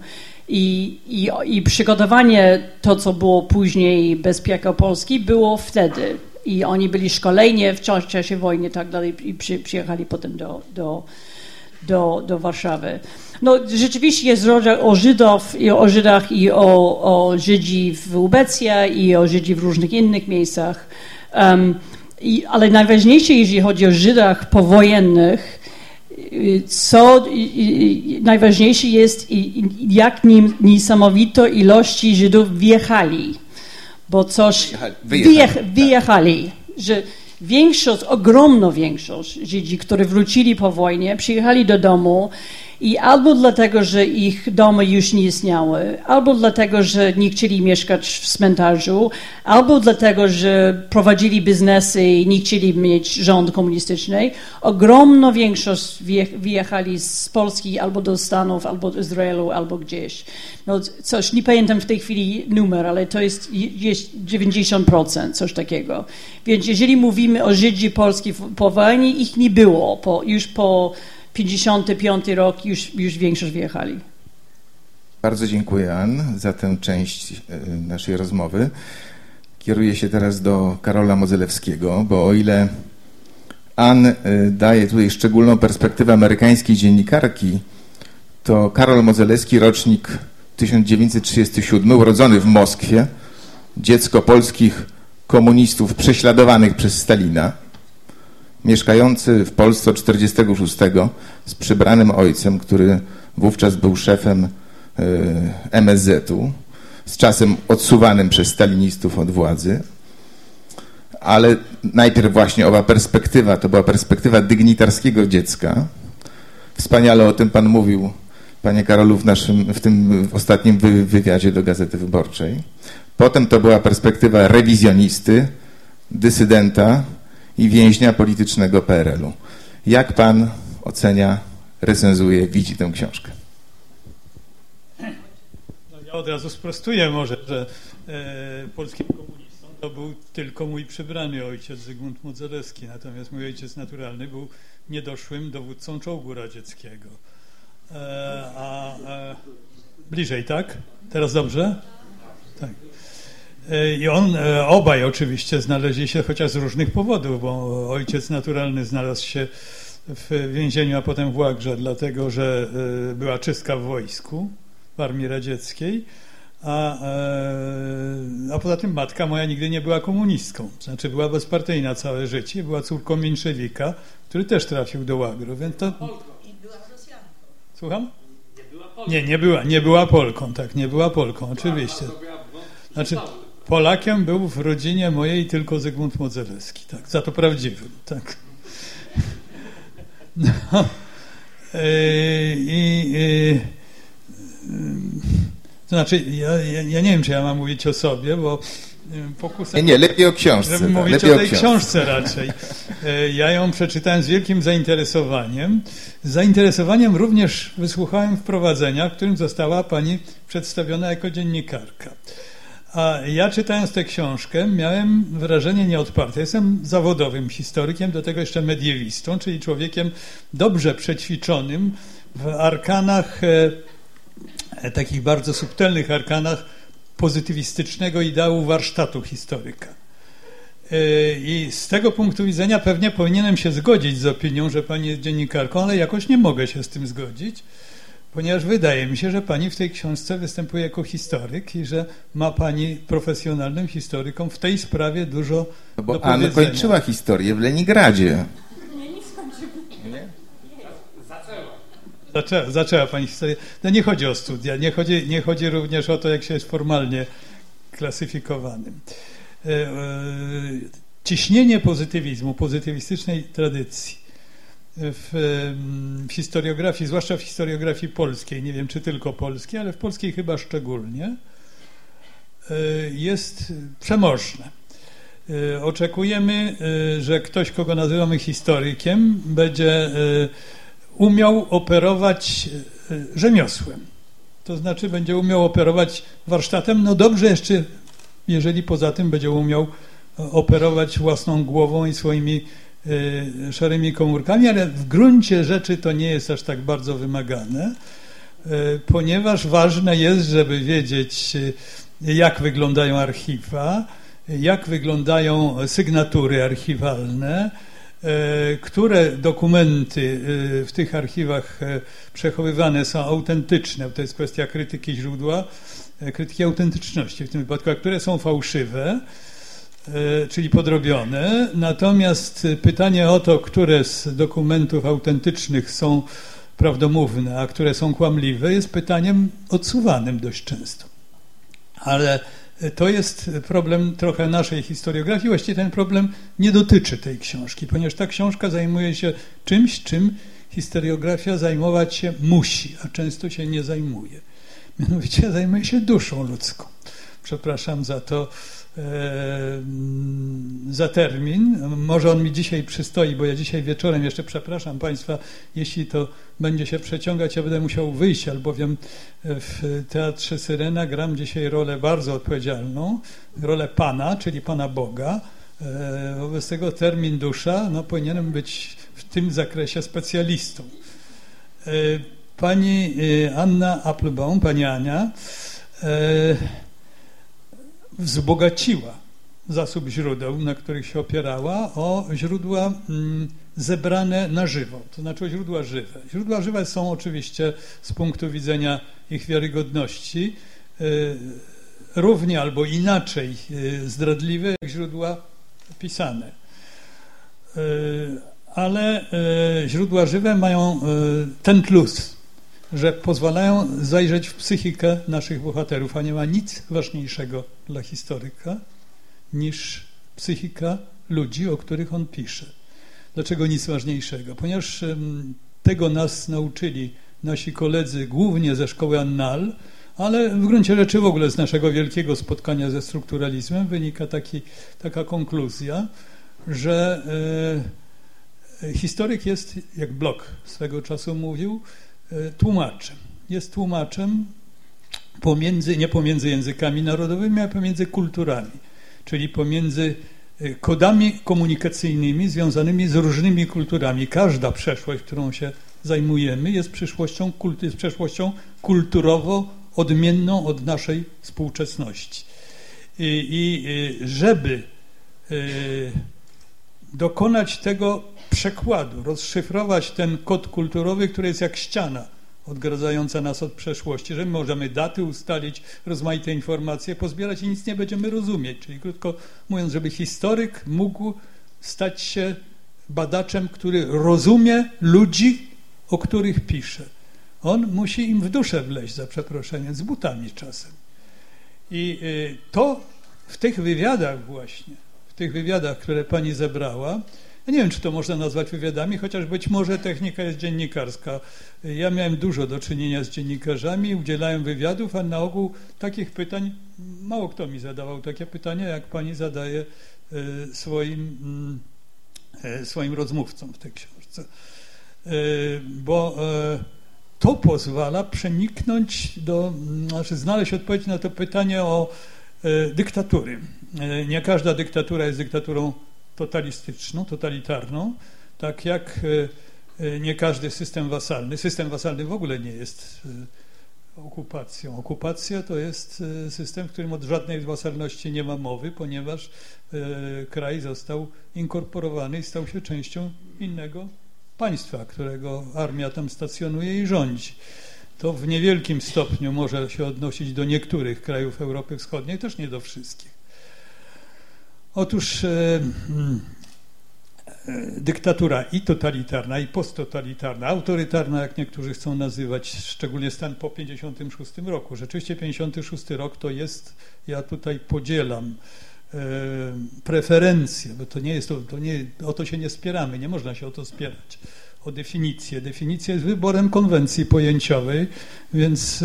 I, i, I przygotowanie to, co było później bezpieka Polski, było wtedy i oni byli szkoleni w czasie wojny i tak dalej i przy, przyjechali potem do, do, do, do Warszawy. No, rzeczywiście jest o Żydów i o Żydach i o, o Żydzi w Ubecja i o Żydzi w różnych innych miejscach. Um, i, ale najważniejsze, jeżeli chodzi o Żydach powojennych, co najważniejsze jest, jak niesamowito ilości Żydów wjechali bo coś wyjechali, wyjechali tak. że większość, ogromna większość Żydzi, którzy wrócili po wojnie, przyjechali do domu I albo dlatego, że ich domy już nie istniały, albo dlatego, że nie chcieli mieszkać w cmentarzu, albo dlatego, że prowadzili biznesy i nie chcieli mieć rząd komunistyczny, ogromna większość wyjechali z Polski albo do Stanów, albo do Izraelu, albo gdzieś. No coś, nie pamiętam w tej chwili numer, ale to jest, jest 90%, coś takiego. Więc jeżeli mówimy o Żydzi Polski po wojnie, ich nie było. Po, już po 55 rok już, już większość wyjechali. Bardzo dziękuję, Ann, za tę część e, naszej rozmowy. Kieruję się teraz do Karola Mozelewskiego, bo o ile Ann e, daje tutaj szczególną perspektywę amerykańskiej dziennikarki, to Karol Mozelewski, rocznik 1937, urodzony w Moskwie, dziecko polskich komunistów prześladowanych przez Stalina, mieszkający w Polsce od 46 z przybranym ojcem, który wówczas był szefem e, MSZ-u, z czasem odsuwanym przez stalinistów od władzy. Ale najpierw właśnie owa perspektywa, to była perspektywa dygnitarskiego dziecka. Wspaniale o tym pan mówił, panie Karolu, w, naszym, w tym ostatnim wywiadzie do Gazety Wyborczej. Potem to była perspektywa rewizjonisty, dysydenta, i więźnia politycznego PRL-u. Jak pan ocenia, recenzuje, widzi tę książkę? No ja od razu sprostuję może, że e, polskim komunistą to był tylko mój przybrany ojciec Zygmunt Modzelewski, natomiast mój ojciec naturalny był niedoszłym dowódcą czołgu radzieckiego. E, a e, bliżej, tak? Teraz dobrze? Tak. E, I on, e, obaj oczywiście znaleźli się chociaż z różnych powodów, bo ojciec naturalny znalazł się w więzieniu, a potem w Łagrze, dlatego że e, była czystka w wojsku, w armii radzieckiej, a, a poza tym matka moja nigdy nie była komunistką, znaczy była bezpartyjna całe życie, była córką Minszewika, który też trafił do Łagru, więc to... I była Rosjanką. Słucham? Nie, nie była, nie była Polką, tak, nie była Polką, oczywiście. Znaczy, Polakiem był w rodzinie mojej tylko Zygmunt Modzelewski, tak, za to prawdziwym, tak. No, i, i, to znaczy, ja, ja, nie wiem, czy ja mam mówić o sobie, bo pokusem... Nie, nie, lepiej o książce. Żeby tak, mówić o tej o książce. książce raczej. Ja ją przeczytałem z wielkim zainteresowaniem. Z zainteresowaniem również wysłuchałem wprowadzenia, w którym została pani przedstawiona jako dziennikarka. A ja czytając tę książkę miałem wrażenie nieodparte. Jestem zawodowym historykiem, do tego jeszcze mediewistą, czyli człowiekiem dobrze przećwiczonym w arkanach, e, e, takich bardzo subtelnych arkanach pozytywistycznego ideału warsztatu historyka. E, I z tego punktu widzenia pewnie powinienem się zgodzić z opinią, że pani jest dziennikarką, ale jakoś nie mogę się z tym zgodzić ponieważ wydaje mi się, że pani w tej książce występuje jako historyk i że ma pani profesjonalnym historykom w tej sprawie dużo no bo do Anna kończyła historię w Leningradzie. Nie, nie skończyła. Nie? Zaczęła, zaczęła pani historię. No nie chodzi o studia, nie chodzi, nie chodzi również o to, jak się jest formalnie klasyfikowanym. E, e, ciśnienie pozytywizmu, pozytywistycznej tradycji w, w, historiografii, zwłaszcza w historiografii polskiej, nie wiem czy tylko polskiej, ale w polskiej chyba szczególnie, e, jest przemożne. E, oczekujemy, e, że ktoś, kogo nazywamy historykiem, będzie umiał operować rzemiosłem. To znaczy będzie umiał operować warsztatem, no dobrze jeszcze, jeżeli poza tym będzie umiał operować własną głową i swoimi szarymi komórkami, ale w gruncie rzeczy to nie jest aż tak bardzo wymagane, y, ponieważ ważne jest, żeby wiedzieć, y, jak wyglądają archiwa, jak wyglądają sygnatury archiwalne, które dokumenty w tych archiwach przechowywane są autentyczne, to jest kwestia krytyki źródła, krytyki autentyczności w tym wypadku, a które są fałszywe, czyli podrobione. Natomiast pytanie o to, które z dokumentów autentycznych są prawdomówne, a które są kłamliwe, jest pytaniem odsuwanym dość często. Ale to jest problem trochę naszej historiografii. Właściwie ten problem nie dotyczy tej książki, ponieważ ta książka zajmuje się czymś, czym historiografia zajmować się musi, a często się nie zajmuje. Mianowicie zajmuje się duszą ludzką. Przepraszam za to, e, za termin. Może on mi dzisiaj przystoi, bo ja dzisiaj wieczorem jeszcze przepraszam Państwa, jeśli to będzie się przeciągać, ja będę musiał wyjść, albowiem w Teatrze Syrena gram dzisiaj rolę bardzo odpowiedzialną, rolę Pana, czyli Pana Boga. E, wobec tego termin dusza, no powinienem być w tym zakresie specjalistą. E, pani e, Anna Applebaum, pani Ania, wzbogaciła zasób źródeł, na których się opierała, o źródła mm, zebrane na żywo, to znaczy o źródła żywe. Źródła żywe są oczywiście z punktu widzenia ich wiarygodności równie albo inaczej zdradliwe jak źródła pisane. Ale e, źródła żywe mają ten plus, że pozwalają zajrzeć w psychikę naszych bohaterów, a nie ma nic ważniejszego dla historyka niż psychika ludzi, o których on pisze. Dlaczego nic ważniejszego? Ponieważ tego nas nauczyli nasi koledzy głównie ze szkoły Annal, ale w gruncie rzeczy w ogóle z naszego wielkiego spotkania ze strukturalizmem wynika taki, taka konkluzja, że e, historyk jest, jak Bloch swego czasu mówił, tłumaczem. Jest tłumaczem pomiędzy, nie pomiędzy językami narodowymi, a pomiędzy kulturami, czyli pomiędzy e, kodami komunikacyjnymi związanymi z różnymi kulturami. Każda przeszłość, którą się zajmujemy, jest, przyszłością, jest przeszłością kulturowo odmienną od naszej współczesności. I, i żeby y, dokonać tego przekładu, rozszyfrować ten kod kulturowy, który jest jak ściana odgradzająca nas od przeszłości, że my możemy daty ustalić, rozmaite informacje pozbierać i nic nie będziemy rozumieć. Czyli krótko mówiąc, żeby historyk mógł stać się badaczem, który rozumie ludzi, o których pisze. On musi im w duszę wleźć, za przeproszeniem, z butami czasem. I y, to w tych wywiadach właśnie, w tych wywiadach, które pani zebrała, ja nie wiem, czy to można nazwać wywiadami, chociaż być może technika jest dziennikarska. Ja miałem dużo do czynienia z dziennikarzami, udzielałem wywiadów, a na ogół takich pytań, mało kto mi zadawał takie pytania, jak pani zadaje y, swoim, mm, y, swoim rozmówcom w tej książce. Bo to pozwala przeniknąć do, znaczy znaleźć odpowiedź na to pytanie o e, dyktatury. E, nie każda dyktatura jest dyktaturą totalistyczną, totalitarną, tak jak e, nie każdy system wasalny. System wasalny w ogóle nie jest okupacją. Okupacja to jest system, w którym od żadnej wasalności nie ma mowy, ponieważ kraj został inkorporowany i stał się częścią innego państwa, którego armia tam stacjonuje i rządzi. To w niewielkim stopniu może się odnosić do niektórych krajów Europy Wschodniej, też nie do wszystkich. Otóż e, mm, e, dyktatura i totalitarna, i posttotalitarna, autorytarna, jak niektórzy chcą nazywać, szczególnie stan po 56 roku. Rzeczywiście 56 rok to jest, ja tutaj podzielam e, preferencje, bo to nie jest, to, to nie, o to się nie spieramy, nie można się o to spierać o definicję. Definicja jest wyborem konwencji pojęciowej, więc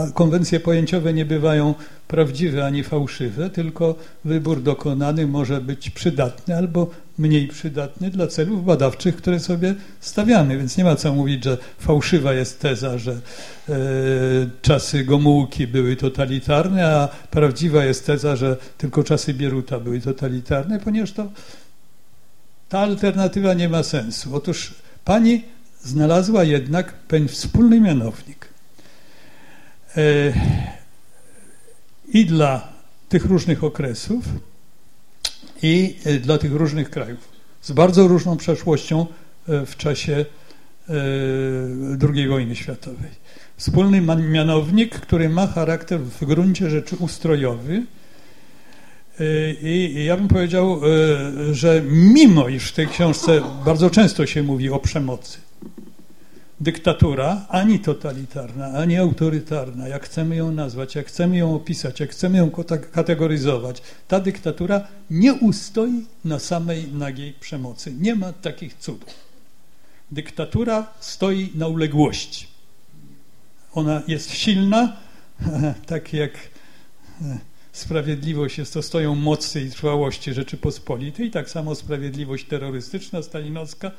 e, konwencje pojęciowe nie bywają prawdziwe ani fałszywe, tylko wybór dokonany może być przydatny albo mniej przydatny dla celów badawczych, które sobie stawiamy. Więc nie ma co mówić, że fałszywa jest teza, że e, czasy Gomułki były totalitarne, a prawdziwa jest teza, że tylko czasy Bieruta były totalitarne, ponieważ to ta alternatywa nie ma sensu. Otóż Pani znalazła jednak pewien wspólny mianownik. E, I dla tych różnych okresów, i e, dla tych różnych krajów. Z bardzo różną przeszłością e, w czasie II wojny światowej. Wspólny mianownik, który ma charakter w gruncie rzeczy ustrojowy, i ja bym powiedział, e, że mimo iż w tej książce bardzo często się mówi o przemocy, dyktatura ani totalitarna, ani autorytarna, jak chcemy ją nazwać, jak chcemy ją opisać, jak chcemy ją kategoryzować, ta dyktatura nie ustoi na samej nagiej przemocy. Nie ma takich cudów. Dyktatura stoi na uległości. Ona jest silna, [laughs] tak jak e, sprawiedliwość jest to stoją mocy i trwałości Rzeczypospolitej, tak samo sprawiedliwość terrorystyczna, stalinowska,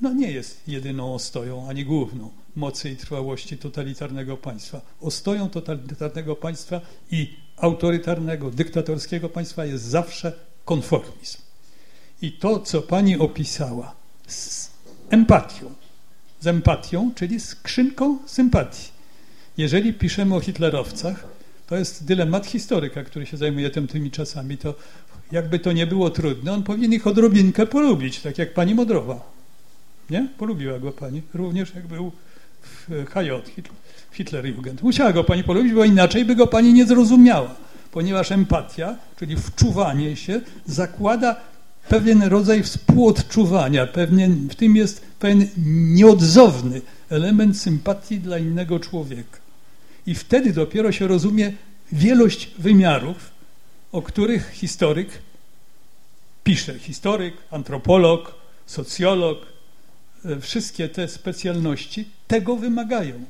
no nie jest jedyną ostoją, ani główną mocy i trwałości totalitarnego państwa. Ostoją totalitarnego państwa i autorytarnego, dyktatorskiego państwa jest zawsze konformizm. I to, co pani opisała z empatią, z empatią, czyli skrzynką sympatii. Jeżeli piszemy o hitlerowcach, to jest dylemat historyka, który się zajmuje tym, tymi czasami, to jakby to nie było trudne, on powinien ich odrobinkę polubić, tak jak pani Modrowa. Nie? Polubiła go pani, również jak był w HJ, Hitlerjugend. Musiała go pani polubić, bo inaczej by go pani nie zrozumiała, ponieważ empatia, czyli wczuwanie się, zakłada pewien rodzaj współodczuwania, pewien, w tym jest pewien nieodzowny element sympatii dla innego człowieka. I wtedy dopiero się rozumie wielość wymiarów, o których historyk pisze. Historyk, antropolog, socjolog, e, wszystkie te specjalności tego wymagają.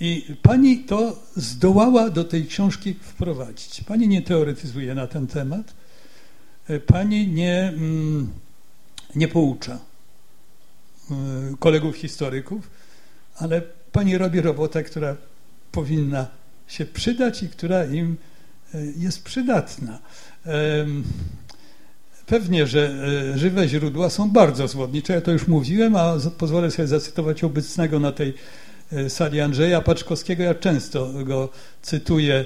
I pani to zdołała do tej książki wprowadzić. Pani nie teoretyzuje na ten temat, e, pani nie, mm, nie poucza e, kolegów historyków, ale pani robi robotę, która powinna się przydać i która im e, jest przydatna. Pewnie, że e, żywe źródła są bardzo zwodnicze, ja to już mówiłem, a pozwolę sobie zacytować obecnego na tej e, sali Andrzeja Paczkowskiego. Ja często go cytuję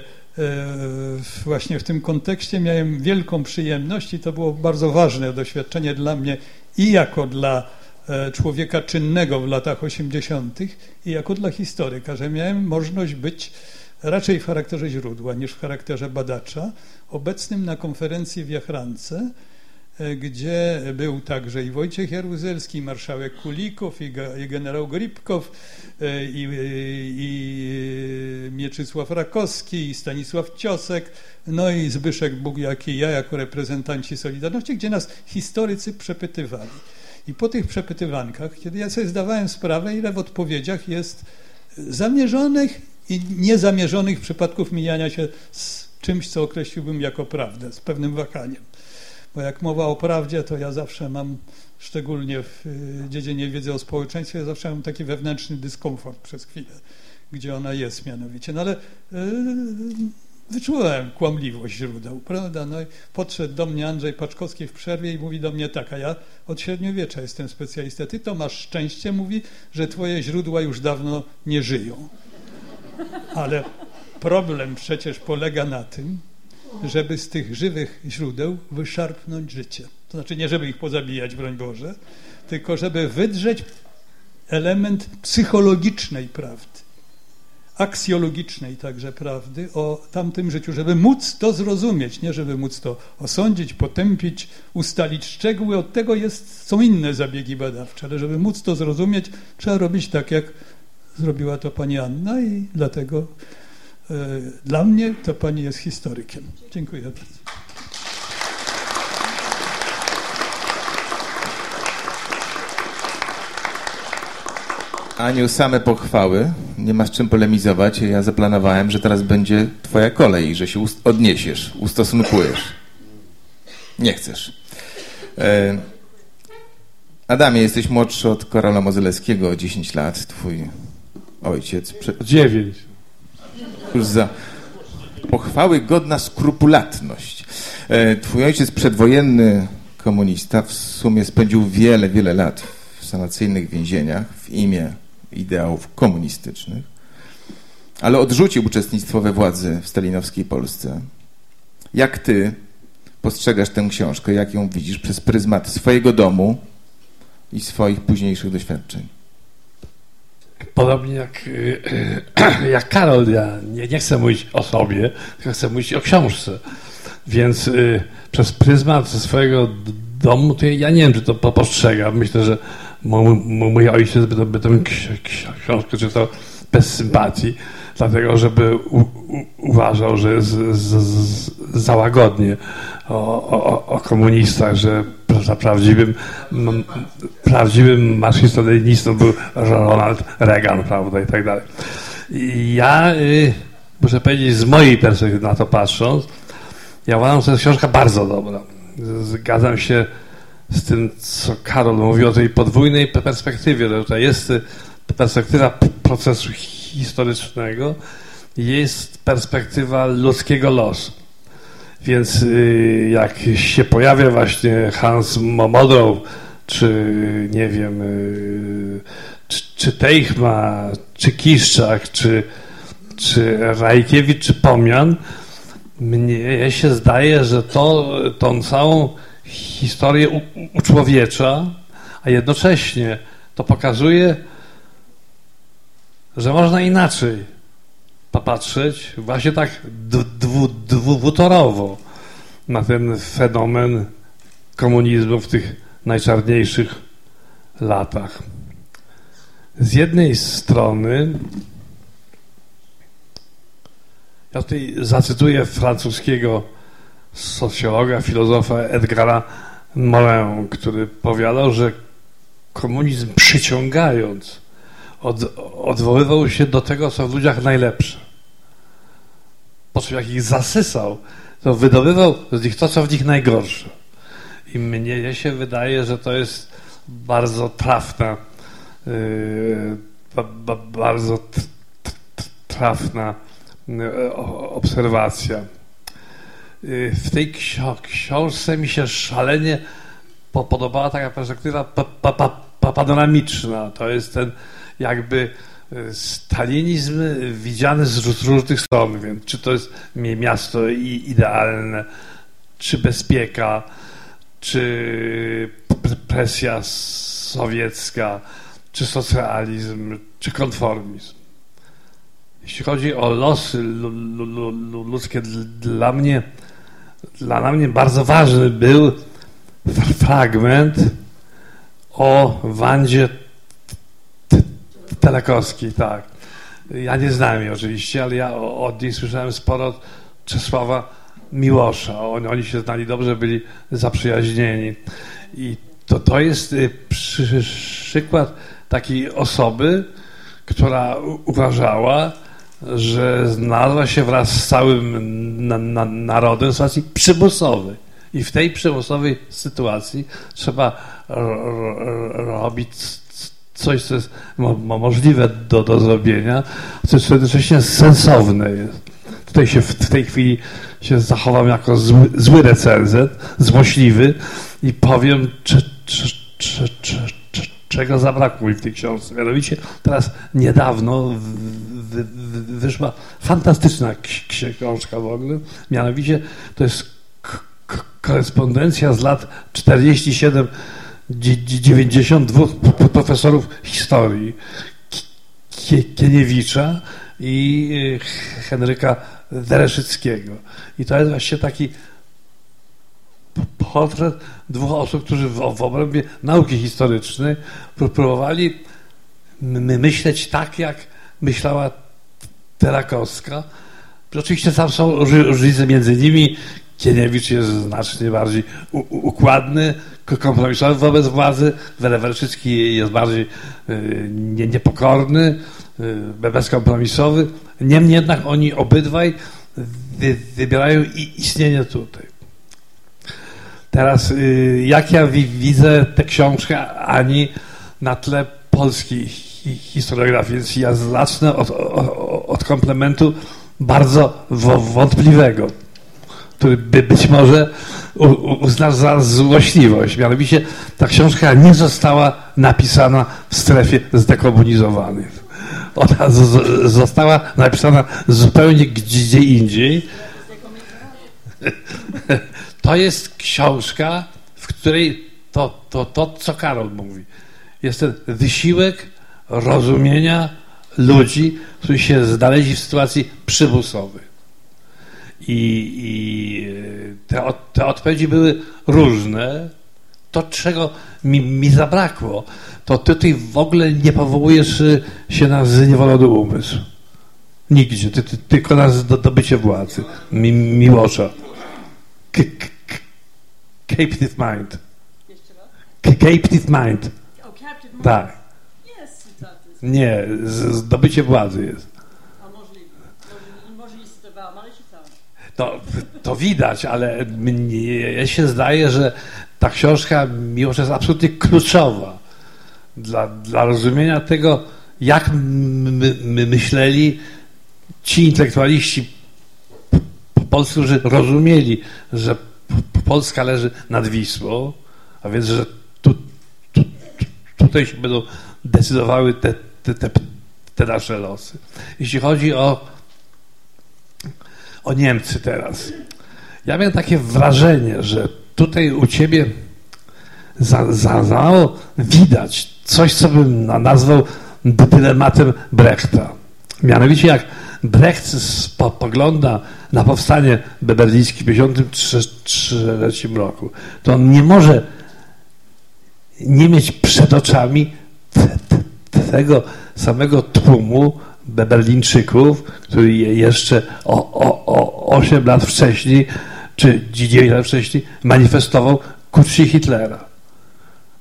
właśnie w tym kontekście. Miałem wielką przyjemność i to było bardzo ważne doświadczenie dla mnie i jako dla człowieka czynnego w latach 80. i jako dla historyka, że miałem możliwość być raczej w charakterze źródła niż w charakterze badacza, obecnym na konferencji w Jachrance, e, gdzie był także i Wojciech Jaruzelski, i marszałek Kulikow, i, i generał Gripkow, e, i, i, Mieczysław Rakowski, i Stanisław Ciosek, no i Zbyszek Bugiak i ja jako reprezentanci Solidarności, gdzie nas historycy przepytywali. I po tych przepytywankach, kiedy ja sobie zdawałem sprawę, ile w odpowiedziach jest zamierzonych i niezamierzonych przypadków mijania się z czymś, co określiłbym jako prawdę, z pewnym wahaniem. Bo jak mowa o prawdzie, to ja zawsze mam, szczególnie w y, dziedzinie wiedzy o społeczeństwie, zawsze mam taki wewnętrzny dyskomfort przez chwilę, gdzie ona jest mianowicie. No ale yy, wyczułem kłamliwość źródeł, prawda? No i podszedł do mnie Andrzej Paczkowski w przerwie i mówi do mnie tak, a ja od średniowiecza jestem specjalistą. Ty to masz szczęście, mówi, że twoje źródła już dawno nie żyją. Ale problem przecież polega na tym, żeby z tych żywych źródeł wyszarpnąć życie. To znaczy nie, żeby ich pozabijać, broń Boże, tylko żeby wydrzeć element psychologicznej prawdy aksjologicznej także prawdy o tamtym życiu, żeby móc to zrozumieć, nie żeby móc to osądzić, potępić, ustalić szczegóły. Od tego jest, są inne zabiegi badawcze, ale żeby móc to zrozumieć, trzeba robić tak, jak zrobiła to pani Anna i dlatego e, dla mnie to pani jest historykiem. Dziękuję bardzo. Aniu, same pochwały, nie masz czym polemizować. Ja zaplanowałem, że teraz będzie twoja kolej, że się odniesiesz, ustosunkujesz. Nie chcesz. E, Adamie, jesteś młodszy od Karola Mozelewskiego o 10 lat. Twój ojciec... Prze... 9. Już za pochwały godna skrupulatność. E, twój ojciec przedwojenny komunista w sumie spędził wiele, wiele lat w sanacyjnych więzieniach w imię ideałów komunistycznych, ale odrzucił uczestnictwo we władzy w stalinowskiej Polsce. Jak ty postrzegasz tę książkę, jak ją widzisz przez pryzmat swojego domu i swoich późniejszych doświadczeń? Podobnie jak, [clears throat] jak Karol, ja nie, nie chcę mówić o sobie, tylko chcę mówić o książce. Więc y, przez pryzmat swojego domu, to ja nie wiem, czy to postrzegam. Myślę, że mój ojciec by, by tę książkę czytał bez sympatii, dlatego żeby u, u, uważał, że jest za łagodnie o, o, o komunistach, że za prawdziwym, prawdziwym marksistą był Ronald Reagan, prawda, i tak dalej. Ja y, muszę powiedzieć, z mojej perspektywy na to patrząc, ja uważam, że jest książka bardzo dobra. Zgadzam się z tym, co Karol mówił o tej podwójnej perspektywie, że tutaj jest perspektywa procesu historycznego, jest perspektywa ludzkiego losu. Więc y, jak się pojawia właśnie Hans Momodow, czy nie wiem, y, czy, czy Teichma, czy Kiszczak, czy, czy Rajkiewicz, czy Pomian, mnie się zdaje, że to, tą całą historię uczłowiecza, a jednocześnie to pokazuje, że można inaczej popatrzeć, właśnie tak dwutorowo na ten fenomen komunizmu w tych najczarniejszych latach. Z jednej strony, ja tutaj zacytuję francuskiego socjologa, filozofa Edgara Morin, który powiadał, że komunizm przyciągając od, odwoływał się do tego, co w ludziach najlepsze. Po czym jak ich zasysał, to wydobywał z nich to, co w nich najgorsze. I mnie się wydaje, że to jest bardzo trafna, yy, ba, bardzo trafna yy, obserwacja. Yy, w tej książce mi się szalenie podobała taka perspektywa pa, pa, pa, panoramiczna. To jest ten jakby e, stalinizm widziany z różnych stron, więc czy to jest miasto idealne, czy bezpieka, czy presja sowiecka, czy socjalizm, czy konformizm. Jeśli chodzi o losy ludzkie, dla mnie, dla mnie bardzo ważny był fragment o Wandzie Telekowski, tak. Ja nie znałem jej oczywiście, ale ja od niej słyszałem sporo Czesława Miłosza. Oni, się znali dobrze, byli zaprzyjaźnieni. I to, to jest y, przy, przykład takiej osoby, która uważała, że znalazła się wraz z całym na, na, narodem w sytuacji przymusowej. I w tej przymusowej sytuacji trzeba robić coś, co jest możliwe do, do zrobienia, co jest jednocześnie sensowne jest. Tutaj się w, w tej chwili się zachowam jako zły, zły recenzent, złośliwy i powiem, czy, czy, czy, czy, czego zabrakło mi w tej książce. Mianowicie teraz niedawno w, w, w, wyszła fantastyczna książka w ogóle, mianowicie to jest korespondencja z lat 47 92 profesorów historii Kieniewicza i y, Henryka Dereszyckiego. I to jest właśnie taki portret dwóch osób, którzy w, w obrębie nauki historycznej próbowali myśleć tak, jak myślała Terakowska. Oczywiście tam są różnice między nimi. Kieniewicz jest znacznie bardziej układny, kompromisowy wobec władzy, Welewerczycki jest bardziej y, niepokorny, y, bezkompromisowy. Niemniej jednak oni obydwaj wybierają istnienie tutaj. Teraz, y, jak ja widzę tę książkę Ani na tle polskiej historiografii, więc ja zacznę od, od komplementu bardzo wątpliwego, który by być może uznasz za złośliwość. Mianowicie ta książka nie została napisana w strefie zdekomunizowanych. Ona została napisana zupełnie gdzie indziej. [laughs] [laughs] To jest książka, w której to, to, to, co Karol mówi, jest ten wysiłek rozumienia ludzi, którzy się znaleźli w sytuacji przymusowej. I, i te, te odpowiedzi były różne. To, czego mi, mi zabrakło, to ty tutaj w ogóle nie powołujesz się na zniewolony umysł. Nigdzie. Ty, ty, tylko na zdobycie władzy. Mi, Miłosza. Captive Mind. Jeszcze raz? Captive Mind. O, Captive Mind. Tak. Jest cytaty. Nie, zdobycie władzy jest. A możliwe. Może, cytowałam, ale czytałam. No, to widać, ale mnie się zdaje, że ta książka mimo że jest absolutnie kluczowa dla, dla rozumienia tego, jak my, my myśleli ci intelektualiści polscy, którzy rozumieli, że Polska leży nad Wisłą, a więc, że tu, tu, tu, tutaj się będą decydowały te, te, te, te nasze losy. Jeśli chodzi o o Niemcy teraz. Ja miałem takie wrażenie, że tutaj u ciebie za, za, za widać coś, co bym na- nazwał dylematem Brechta. Mianowicie jak Brecht spogląda na powstanie berlińskie w 1953 roku, to on nie może nie mieć przed oczami te, te, tego samego tłumu Berlińczyków, który je- jeszcze o, o, o 8 lat wcześniej, czy 9 lat wcześniej manifestował ku Hitlera.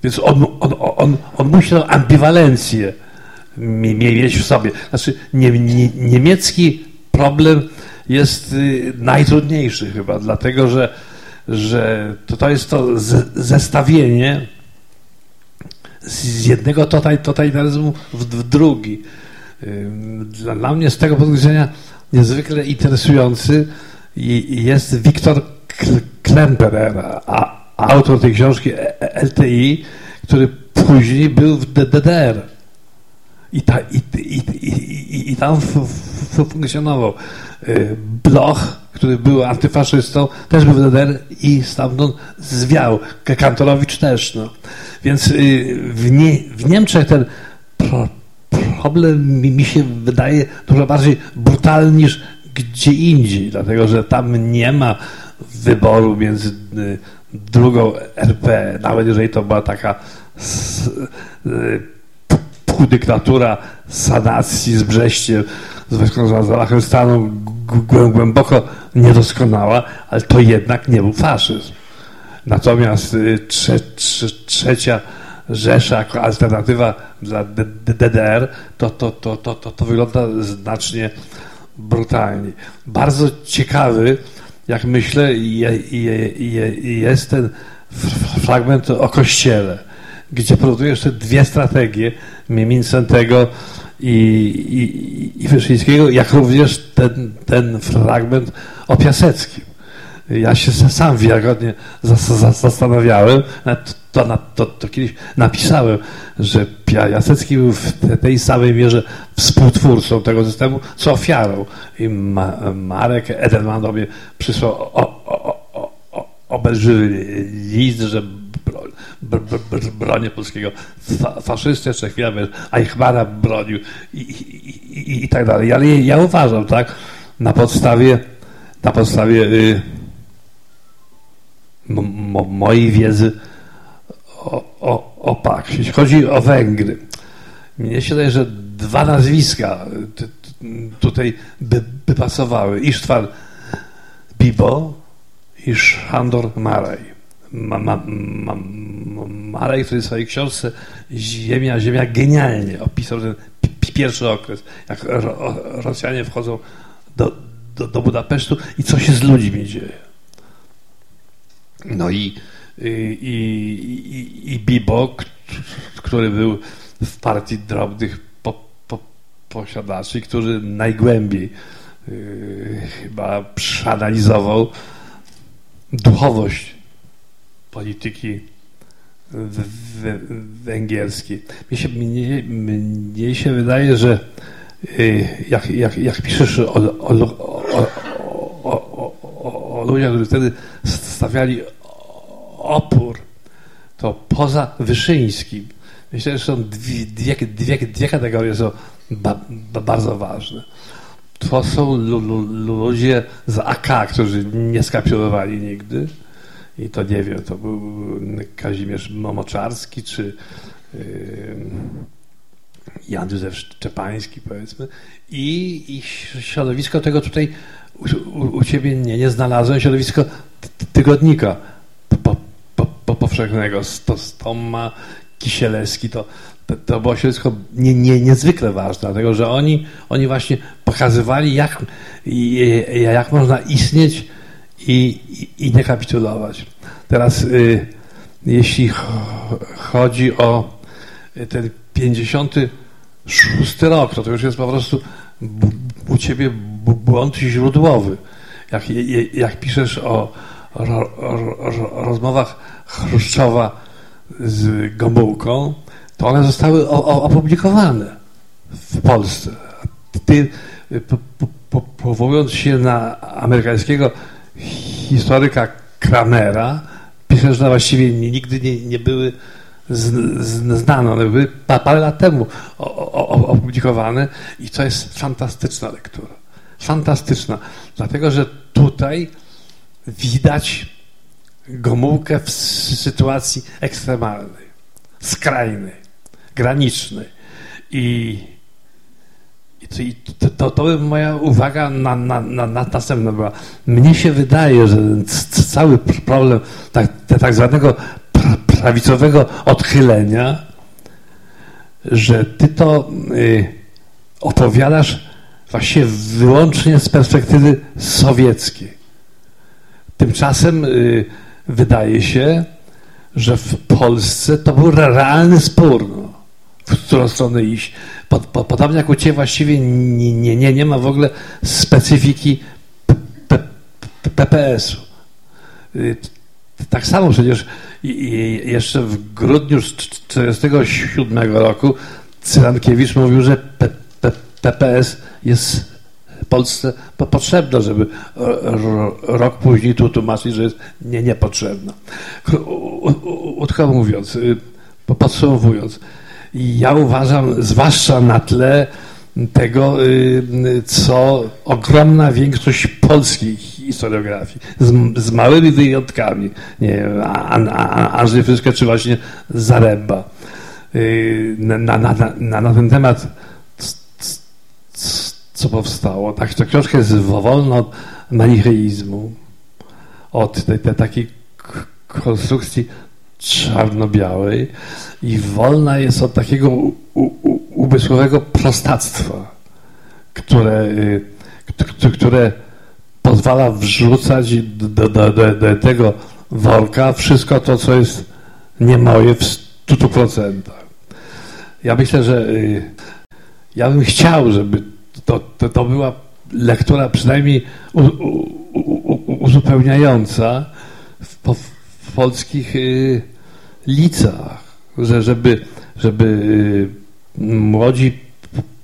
Więc on, on, on, on musi tę ambiwalencję mieć w sobie. Znaczy, nie, nie, niemiecki problem jest y, najtrudniejszy chyba, dlatego że, że to, to jest to z, zestawienie z jednego total, totalitaryzmu w, w drugi. Ym, Dla, dla mnie z tego punktu widzenia niezwykle interesujący jest Wiktor Klemperer, autor tej książki E- E- LTI, który później był w DDR. I, ta, i, i, i, i, tam f, f, funkcjonował. Y, Bloch, który był antyfaszystą, też był w DDR i stamtąd zwiał. Kantorowicz też. No. Więc y, w, nie, w Niemczech ten pro, problem mi, mi się wydaje dużo bardziej brutalny niż gdzie indziej, dlatego że tam nie ma wyboru między y, drugą RP, nawet jeżeli to była taka s, y, półdyktatura sanacji z Brześciem, z stanu g- g- głęboko niedoskonała, ale to jednak nie był faszyzm. Natomiast y, trze, trze, trzecia Rzesza jako alternatywa dla DDR, to, to, to, to, to, to wygląda znacznie brutalniej. Bardzo ciekawy, jak myślę, je, je, je, jest ten fragment o Kościele, gdzie produkujesz te dwie strategie Mincentego i, i, i Wyszyńskiego, jak również ten, ten fragment o Piaseckim. Ja się sam zas- zastanawiałem, to, to, to kiedyś napisałem, że Pia- Jasecki był w te- tej samej mierze współtwórcą tego systemu, co ofiarą. I Ma, Marek Edelman do mnie przysłał o, obelżywy list, że bro, br, br, br, bronię polskiego fa, jeszcze chwilę, Eichmana bronił i, i, i, i tak dalej. Ale ja uważam, tak, na podstawie na podstawie y, mo, mo, mojej wiedzy o, o, o PAK. Jeśli chodzi o Węgry, mnie się wydaje, że dwa nazwiska t, tutaj by, by pasowały. Isztwan Bibo i Szandor Maraj. Ma, ma, ma, Maraj, który w swojej książce Ziemia, Ziemia genialnie opisał ten pi- pierwszy okres, jak Ro, Rosjanie wchodzą do, do, do Budapesztu i co się z ludźmi dzieje. No i, i, i, i Bibo, k- który był w partii drobnych po, po, posiadaczy, który najgłębiej yy, chyba przeanalizował duchowość polityki węgierskiej. Mnie się, mnie, mnie się wydaje, że yy, jak, jak, jak piszesz o, o, o, o, ludziach, którzy wtedy stawiali opór, to poza Wyszyńskim, myślę, że są dwie, dwie, dwie, dwie kategorie są ba, ba, bardzo ważne. To są lu, lu, ludzie z AK, którzy nie skapitulowali nigdy. I to nie wiem, to był Kazimierz Momoczarski, czy yy, Jan Józef Szczepański, powiedzmy. I, i środowisko tego tutaj u, u, u ciebie nie, nie znalazłem, środowisko ty- tygodnika po, powszechnego, Stoma, Kisielewski, to, to, to było środowisko nie, nie, niezwykle ważne, dlatego że oni, oni właśnie pokazywali, jak, jak można istnieć i, i, nie kapitulować. Teraz, y, jeśli chodzi o ten 56 rok, to to już jest po prostu u ciebie błąd źródłowy. Jak, jak piszesz o, ro, ro, rozmowach Chruszczowa z Gomułką, to one zostały opublikowane w Polsce. Ty, po, powołując się na amerykańskiego historyka Kramera, że właściwie nigdy nie, nie były znane, one były parę lat temu opublikowane i to jest fantastyczna lektura. Fantastyczna, dlatego że tutaj widać Gomułkę w sytuacji ekstremalnej, skrajnej, granicznej. I, i to, to, to by moja uwaga na, na, na, na następna była. Mnie się wydaje, że cały problem tak, tak zwanego prawicowego odchylenia, że ty to y, opowiadasz właśnie wyłącznie z perspektywy sowieckiej. Tymczasem y, wydaje się, że w Polsce to był realny spór, no, w którą stronę iść. Pod, pod, podobnie jak u Ciebie właściwie nie, nie, nie, nie ma w ogóle specyfiki PPS-u. Y, tak samo przecież jeszcze w grudniu 1947 roku Cyrankiewicz mówił, że PPS jest Polsce potrzebna, żeby rok później tu tłumaczyć, że jest nie, niepotrzebna. Krótko mówiąc, y, podsumowując, ja uważam, zwłaszcza na tle tego, y, co ogromna większość polskiej historiografii, z, z małymi wyjątkami, nie wiem, Andrzej Fryszka czy właśnie Zaręba, y, na, na, na, na ten temat co powstało. Tak, ta książka jest wolna od manicheizmu, od tej, tej takiej konstrukcji czarno-białej i wolna jest od takiego umysłowego prostactwa, które, y, które pozwala wrzucać do, do, do, do tego worka wszystko to, co jest nie moje w 100%. Ja myślę, że y, ja bym chciał, żeby to, to, to była lektura przynajmniej uzupełniająca w, w polskich y, licach, że, żeby, żeby y, młodzi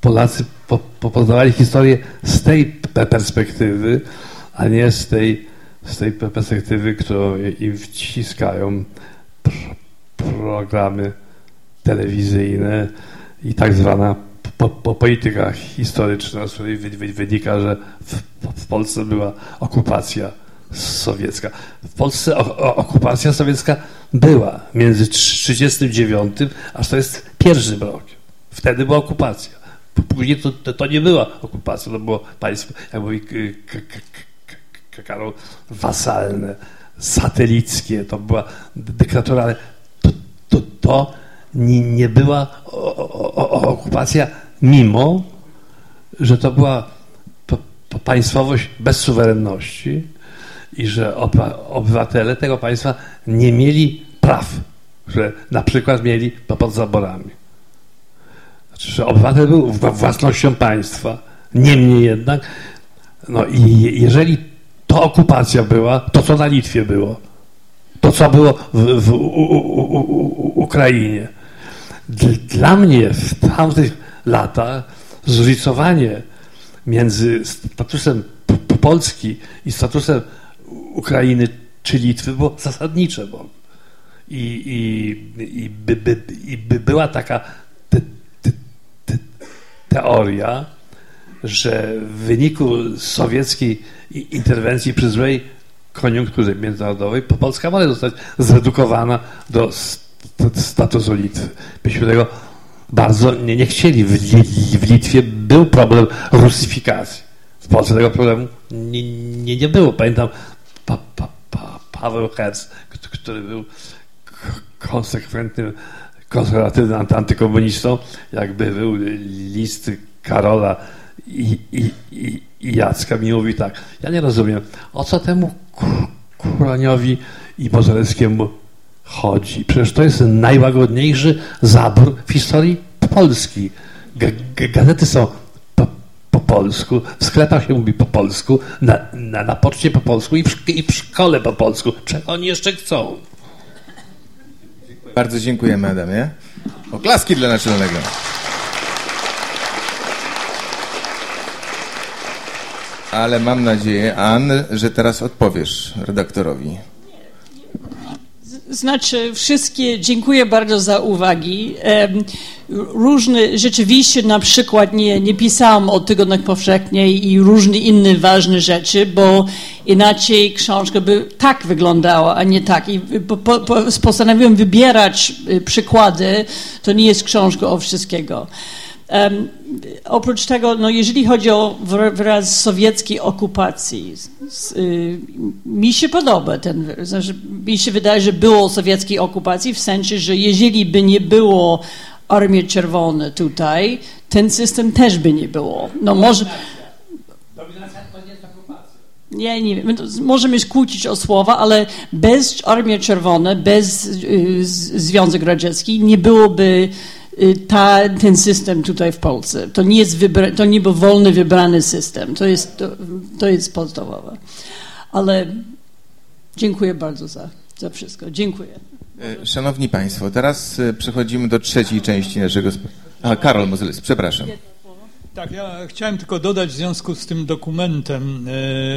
Polacy po, po, poznawali historię z tej perspektywy, a nie z tej, z tej perspektywy, którą im wciskają programy telewizyjne i tak zwana po, po polityka historyczna, z której wynika, że w, w, Polsce była okupacja sowiecka. W Polsce o, okupacja sowiecka była między 1939 aż to jest pierwszy rok. Wtedy była okupacja. Później to, to, to, nie była okupacja, to było państwo, jak mówi Karol, wasalne, satelickie, to była dyktatura, ale to, to, to nie, nie była okupacja mimo że to była państwowość bez suwerenności i że obywatele tego państwa nie mieli praw, że na przykład mieli pod zaborami. Znaczy, że obywatel był własnością państwa. Niemniej jednak, no i jeżeli to okupacja była, to co na Litwie było? To co było w, w u, u, u, Ukrainie? Dla mnie w tamtych latach zróżnicowanie między statusem Polski i statusem Ukrainy czy Litwy było zasadnicze. Bo I, i, i, by, by, i by była taka te, te, te, teoria, że w wyniku sowieckiej interwencji przy złej koniunkturze międzynarodowej Polska może zostać zredukowana do statusu Litwy. Myśmy tego bardzo nie, nie chcieli. W, w Litwie był problem rusyfikacji. W Polsce tego problemu nie, nie, nie było. Pamiętam pa, pa, pa, Paweł Herz, który był konsekwentnym konserwatywnym antykomunistą, jakby był list Karola i, i, i, i Jacka mi mówi tak, ja nie rozumiem, o co temu Kuraniowi i Mozaleckiemu chodzi? Przecież to jest najłagodniejszy zabór w historii Polski. G gazety są polsku, w sklepach się mówi po polsku, na, na, na poczcie po polsku i w, i w szkole po polsku. Czego oni jeszcze chcą? Bardzo dziękujemy, Adamie. Oklaski dla naczelnego. Ale mam nadzieję, Ann, że teraz odpowiesz redaktorowi. Znaczy, wszystkie, dziękuję bardzo za uwagi. Różne, rzeczywiście na przykład nie, nie pisałam o tygodniach powszechnej i różne inne ważne rzeczy, bo inaczej książka by tak wyglądała, a nie tak. I po, po, postanowiłem wybierać y, przykłady, to nie jest książka o wszystkiego. Um, oprócz tego, no jeżeli chodzi o wyraz sowieckiej okupacji, y, mi się podoba ten wyraz. Znaczy, mi się wydaje, że było sowieckiej okupacji w sensie, że jeżeli by nie było Armii Czerwonej tutaj, ten system też by nie było. No może... Nie, nie wiem. Możemy się kłócić o słowa, ale bez Armii Czerwonej, bez y, Związek Radziecki nie byłoby ta, ten system tutaj w Polsce. To nie, jest wybra- to nie był wolny, wybrany system. To jest, to, to jest podstawowe. Ale dziękuję bardzo za, za wszystko. Dziękuję. E, szanowni Państwo, teraz e, przechodzimy do trzeciej części naszego... A, Karol Mozelis, przepraszam. Tak, ja chciałem tylko dodać w związku z tym dokumentem,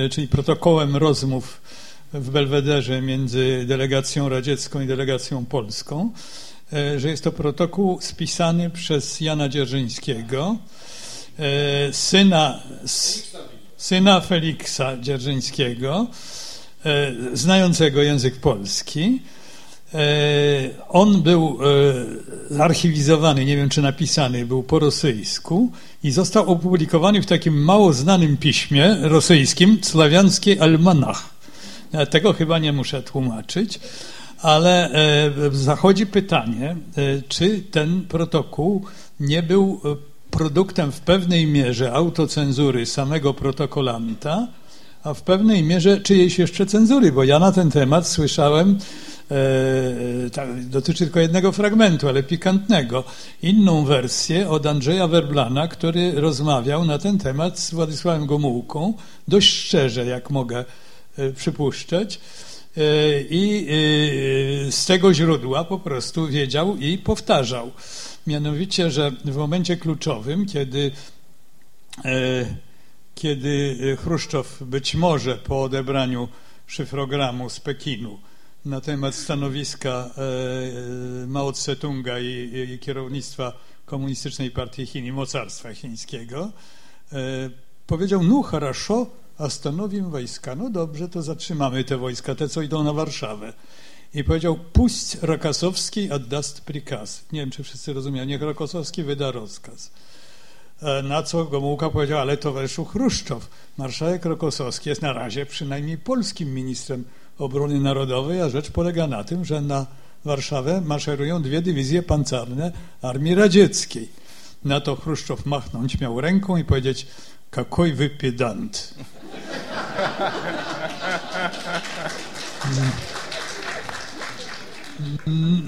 e, czyli protokołem rozmów w Belwederze między delegacją radziecką i delegacją polską, że jest to protokół spisany przez Jana Dzierżyńskiego, e, syna, syna Feliksa Dzierżyńskiego, e, znającego język polski. On był zarchiwizowany, nie wiem czy napisany, był po rosyjsku i został opublikowany w takim mało znanym piśmie rosyjskim, Sławiański Almanach. Tego chyba nie muszę tłumaczyć ale e, zachodzi pytanie, e, czy ten protokół nie był e, produktem w pewnej mierze autocenzury samego protokolanta, a w pewnej mierze czyjejś jeszcze cenzury, bo ja na ten temat słyszałem, dotyczy tylko jednego fragmentu, ale pikantnego, inną wersję od Andrzeja Werblana, który rozmawiał na ten temat z Władysławem Gomułką, dość szczerze, jak mogę przypuszczać, i e, z tego źródła po prostu wiedział i powtarzał. Mianowicie, że w momencie kluczowym, kiedy, e, kiedy Chruszczow być może po odebraniu szyfrogramu z Pekinu na temat stanowiska Mao Tse-tunga i, i kierownictwa Komunistycznej Partii Chin i mocarstwa chińskiego, powiedział, no хорошо, a stanowim wojska. No dobrze, to zatrzymamy te wojska, te co idą na Warszawę. I powiedział, puść Rakasowski oddast prikaz. Nie wiem, czy wszyscy rozumieją, niech Rakasowski wyda rozkaz. E, na co Gomułka powiedział, ale towarzyszu Chruszczow, marszałek Rokosowski jest na razie przynajmniej polskim ministrem obrony narodowej, a rzecz polega na tym, że na Warszawę maszerują dwie dywizje pancerne Armii Radzieckiej. Na to Chruszczow machnąć miał ręką i powiedzieć, какой вы педант.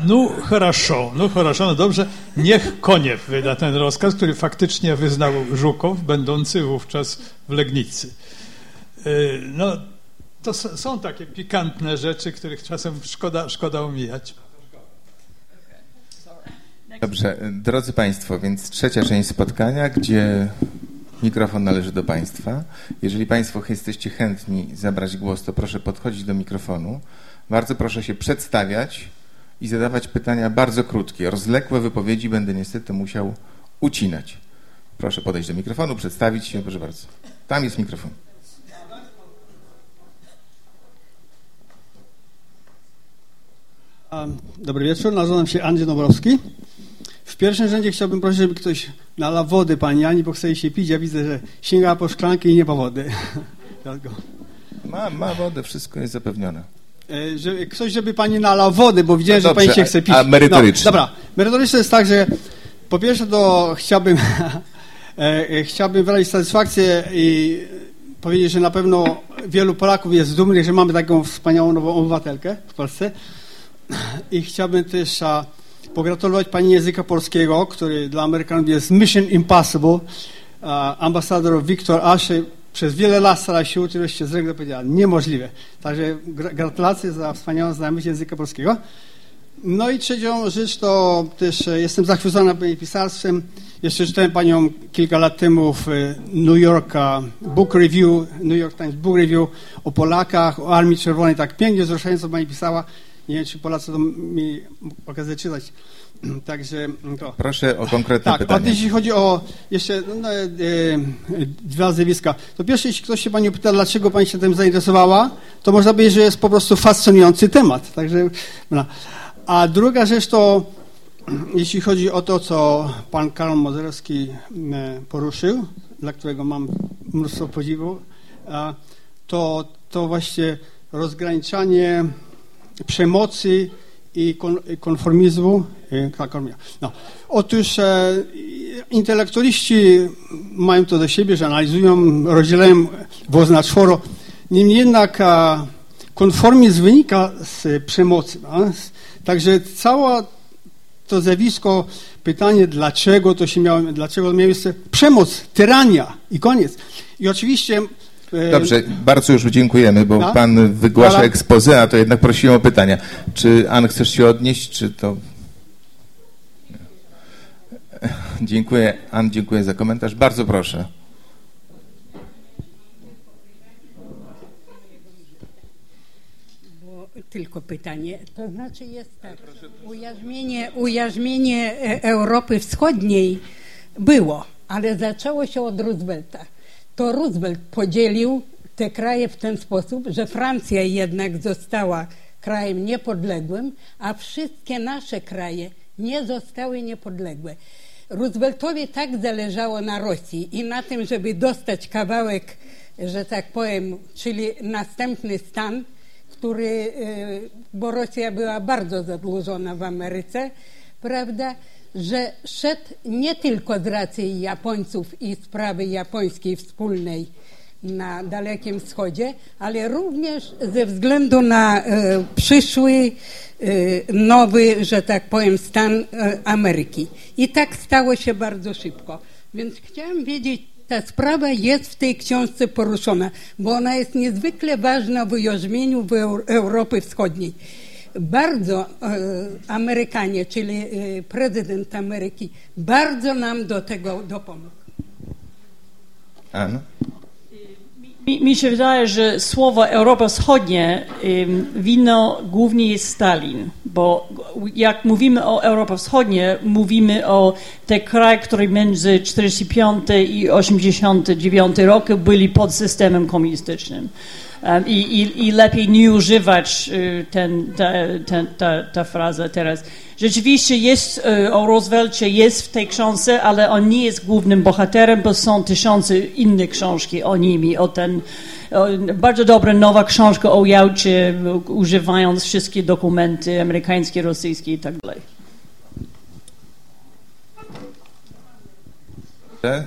No, хорошо, no хорошо, no dobrze. Niech Koniew wyda ten rozkaz, który faktycznie wyznał Żukow, będący wówczas w Legnicy. Y, no, to są takie pikantne rzeczy, których czasem szkoda, szkoda omijać. Dobrze, drodzy Państwo, więc trzecia część spotkania, gdzie Mikrofon należy do Państwa. Jeżeli Państwo jesteście chętni zabrać głos, to proszę podchodzić do mikrofonu. Bardzo proszę się przedstawiać i zadawać pytania bardzo krótkie. Rozległe wypowiedzi będę niestety musiał ucinać. Proszę podejść do mikrofonu, przedstawić się, proszę bardzo. Tam jest mikrofon. Dobry wieczór, nazywam się Andrzej Nobrowski. W pierwszym rzędzie chciałbym prosić, żeby ktoś nalał wody pani Ani, bo chce się pić. Ja widzę, że sięga po szklankę i nie po wody. [laughs] ma, ma wodę, wszystko jest zapewnione. E, że ktoś, żeby pani nalał wody, bo widziałem, No że pani dobrze, się chce pić. a merytorycznie? No, dobra, merytorycznie jest tak, że po pierwsze to chciałbym, [laughs] e, chciałbym wyrazić satysfakcję i powiedzieć, że na pewno wielu Polaków jest dumnych, że mamy taką wspaniałą nową obywatelkę w Polsce. I chciałbym też a, pogratulować pani języka polskiego, który dla Amerykanów jest Mission Impossible. Ambasador Wiktor Asze przez wiele lat starał się uczyć, wreszcie z reguły powiedziała niemożliwe. Także gra- gratulacje za wspaniałą znajomość języka polskiego. No i trzecią rzecz to też e, jestem zachwycony pani pisarstwem. Jeszcze czytałem panią kilka lat temu w e, New York e, Book Review, New York Times Book Review o Polakach, o Armii Czerwonej. Tak pięknie, wzruszająco pani pisała. Nie wiem, czy Polacy to mi okazję czytać. [clears throat] Także to. Proszę o konkretne Tak, a pytanie. jeśli chodzi o jeszcze no, no, e, dwa zjawiska, to pierwsze, jeśli ktoś się Pani pyta, dlaczego Pani się tym zainteresowała, to można powiedzieć, że jest po prostu fascynujący temat. Także, no. A druga rzecz to, [clears throat] jeśli chodzi o to, co Pan Karol Modzelewski e, poruszył, dla którego mam mnóstwo podziwu, to, to właśnie rozgraniczanie przemocy i kon, i konformizmu. e, tak. No. Otóż e, intelektualiści mają to do siebie, że analizują, rozdzielają włos na czworo. Niemniej jednak a, konformizm wynika z przemocy. Także cała to zjawisko, pytanie dlaczego to się miało, dlaczego miało miejsce, przemoc, tyrania i koniec. I oczywiście Dobrze, bardzo już dziękujemy, bo No. pan wygłasza expose, a to jednak prosiłem o pytania. Czy Ann chcesz się odnieść, czy to... [laughs] Dziękuję, Ann, dziękuję za komentarz. Bardzo proszę. Tylko pytanie. To znaczy jest tak, ujarzmienie, ujarzmienie e, Europy Wschodniej było, ale zaczęło się od Roosevelta. To Roosevelt podzielił te kraje w ten sposób, że Francja jednak została krajem niepodległym, a wszystkie nasze kraje nie zostały niepodległe. Rooseveltowi tak zależało na Rosji i na tym, żeby dostać kawałek, że tak powiem, czyli następny stan, który, y, bo Rosja była bardzo zadłużona w Ameryce, prawda, że szedł nie tylko z racji Japońców i sprawy japońskiej wspólnej na Dalekim Wschodzie, ale również ze względu na e, przyszły e, nowy, że tak powiem, stan e, Ameryki. I tak stało się bardzo szybko. Więc chciałam wiedzieć, ta sprawa jest w tej książce poruszona, bo ona jest niezwykle ważna w ujarzmieniu Europy Wschodniej. Bardzo e, Amerykanie, czyli e, prezydent Ameryki, bardzo nam do tego dopomógł. Ann? Mi, mi się wydaje, że słowo Europa Wschodnia ym, winno głównie jest Stalin, bo jak mówimy o Europie Wschodniej, mówimy o te kraje, które między 45 i 89 roku byli pod systemem komunistycznym. I, i, I lepiej nie używać y, ten, ta, ten, ta, ta fraza teraz. Rzeczywiście jest y, o Roosevelcie, jest w tej książce, ale on nie jest głównym bohaterem, bo są tysiące innych książki o nimi, o ten o, bardzo dobra nowa książka o Jałcie, używając wszystkie dokumenty amerykańskie, rosyjskie i tak dalej.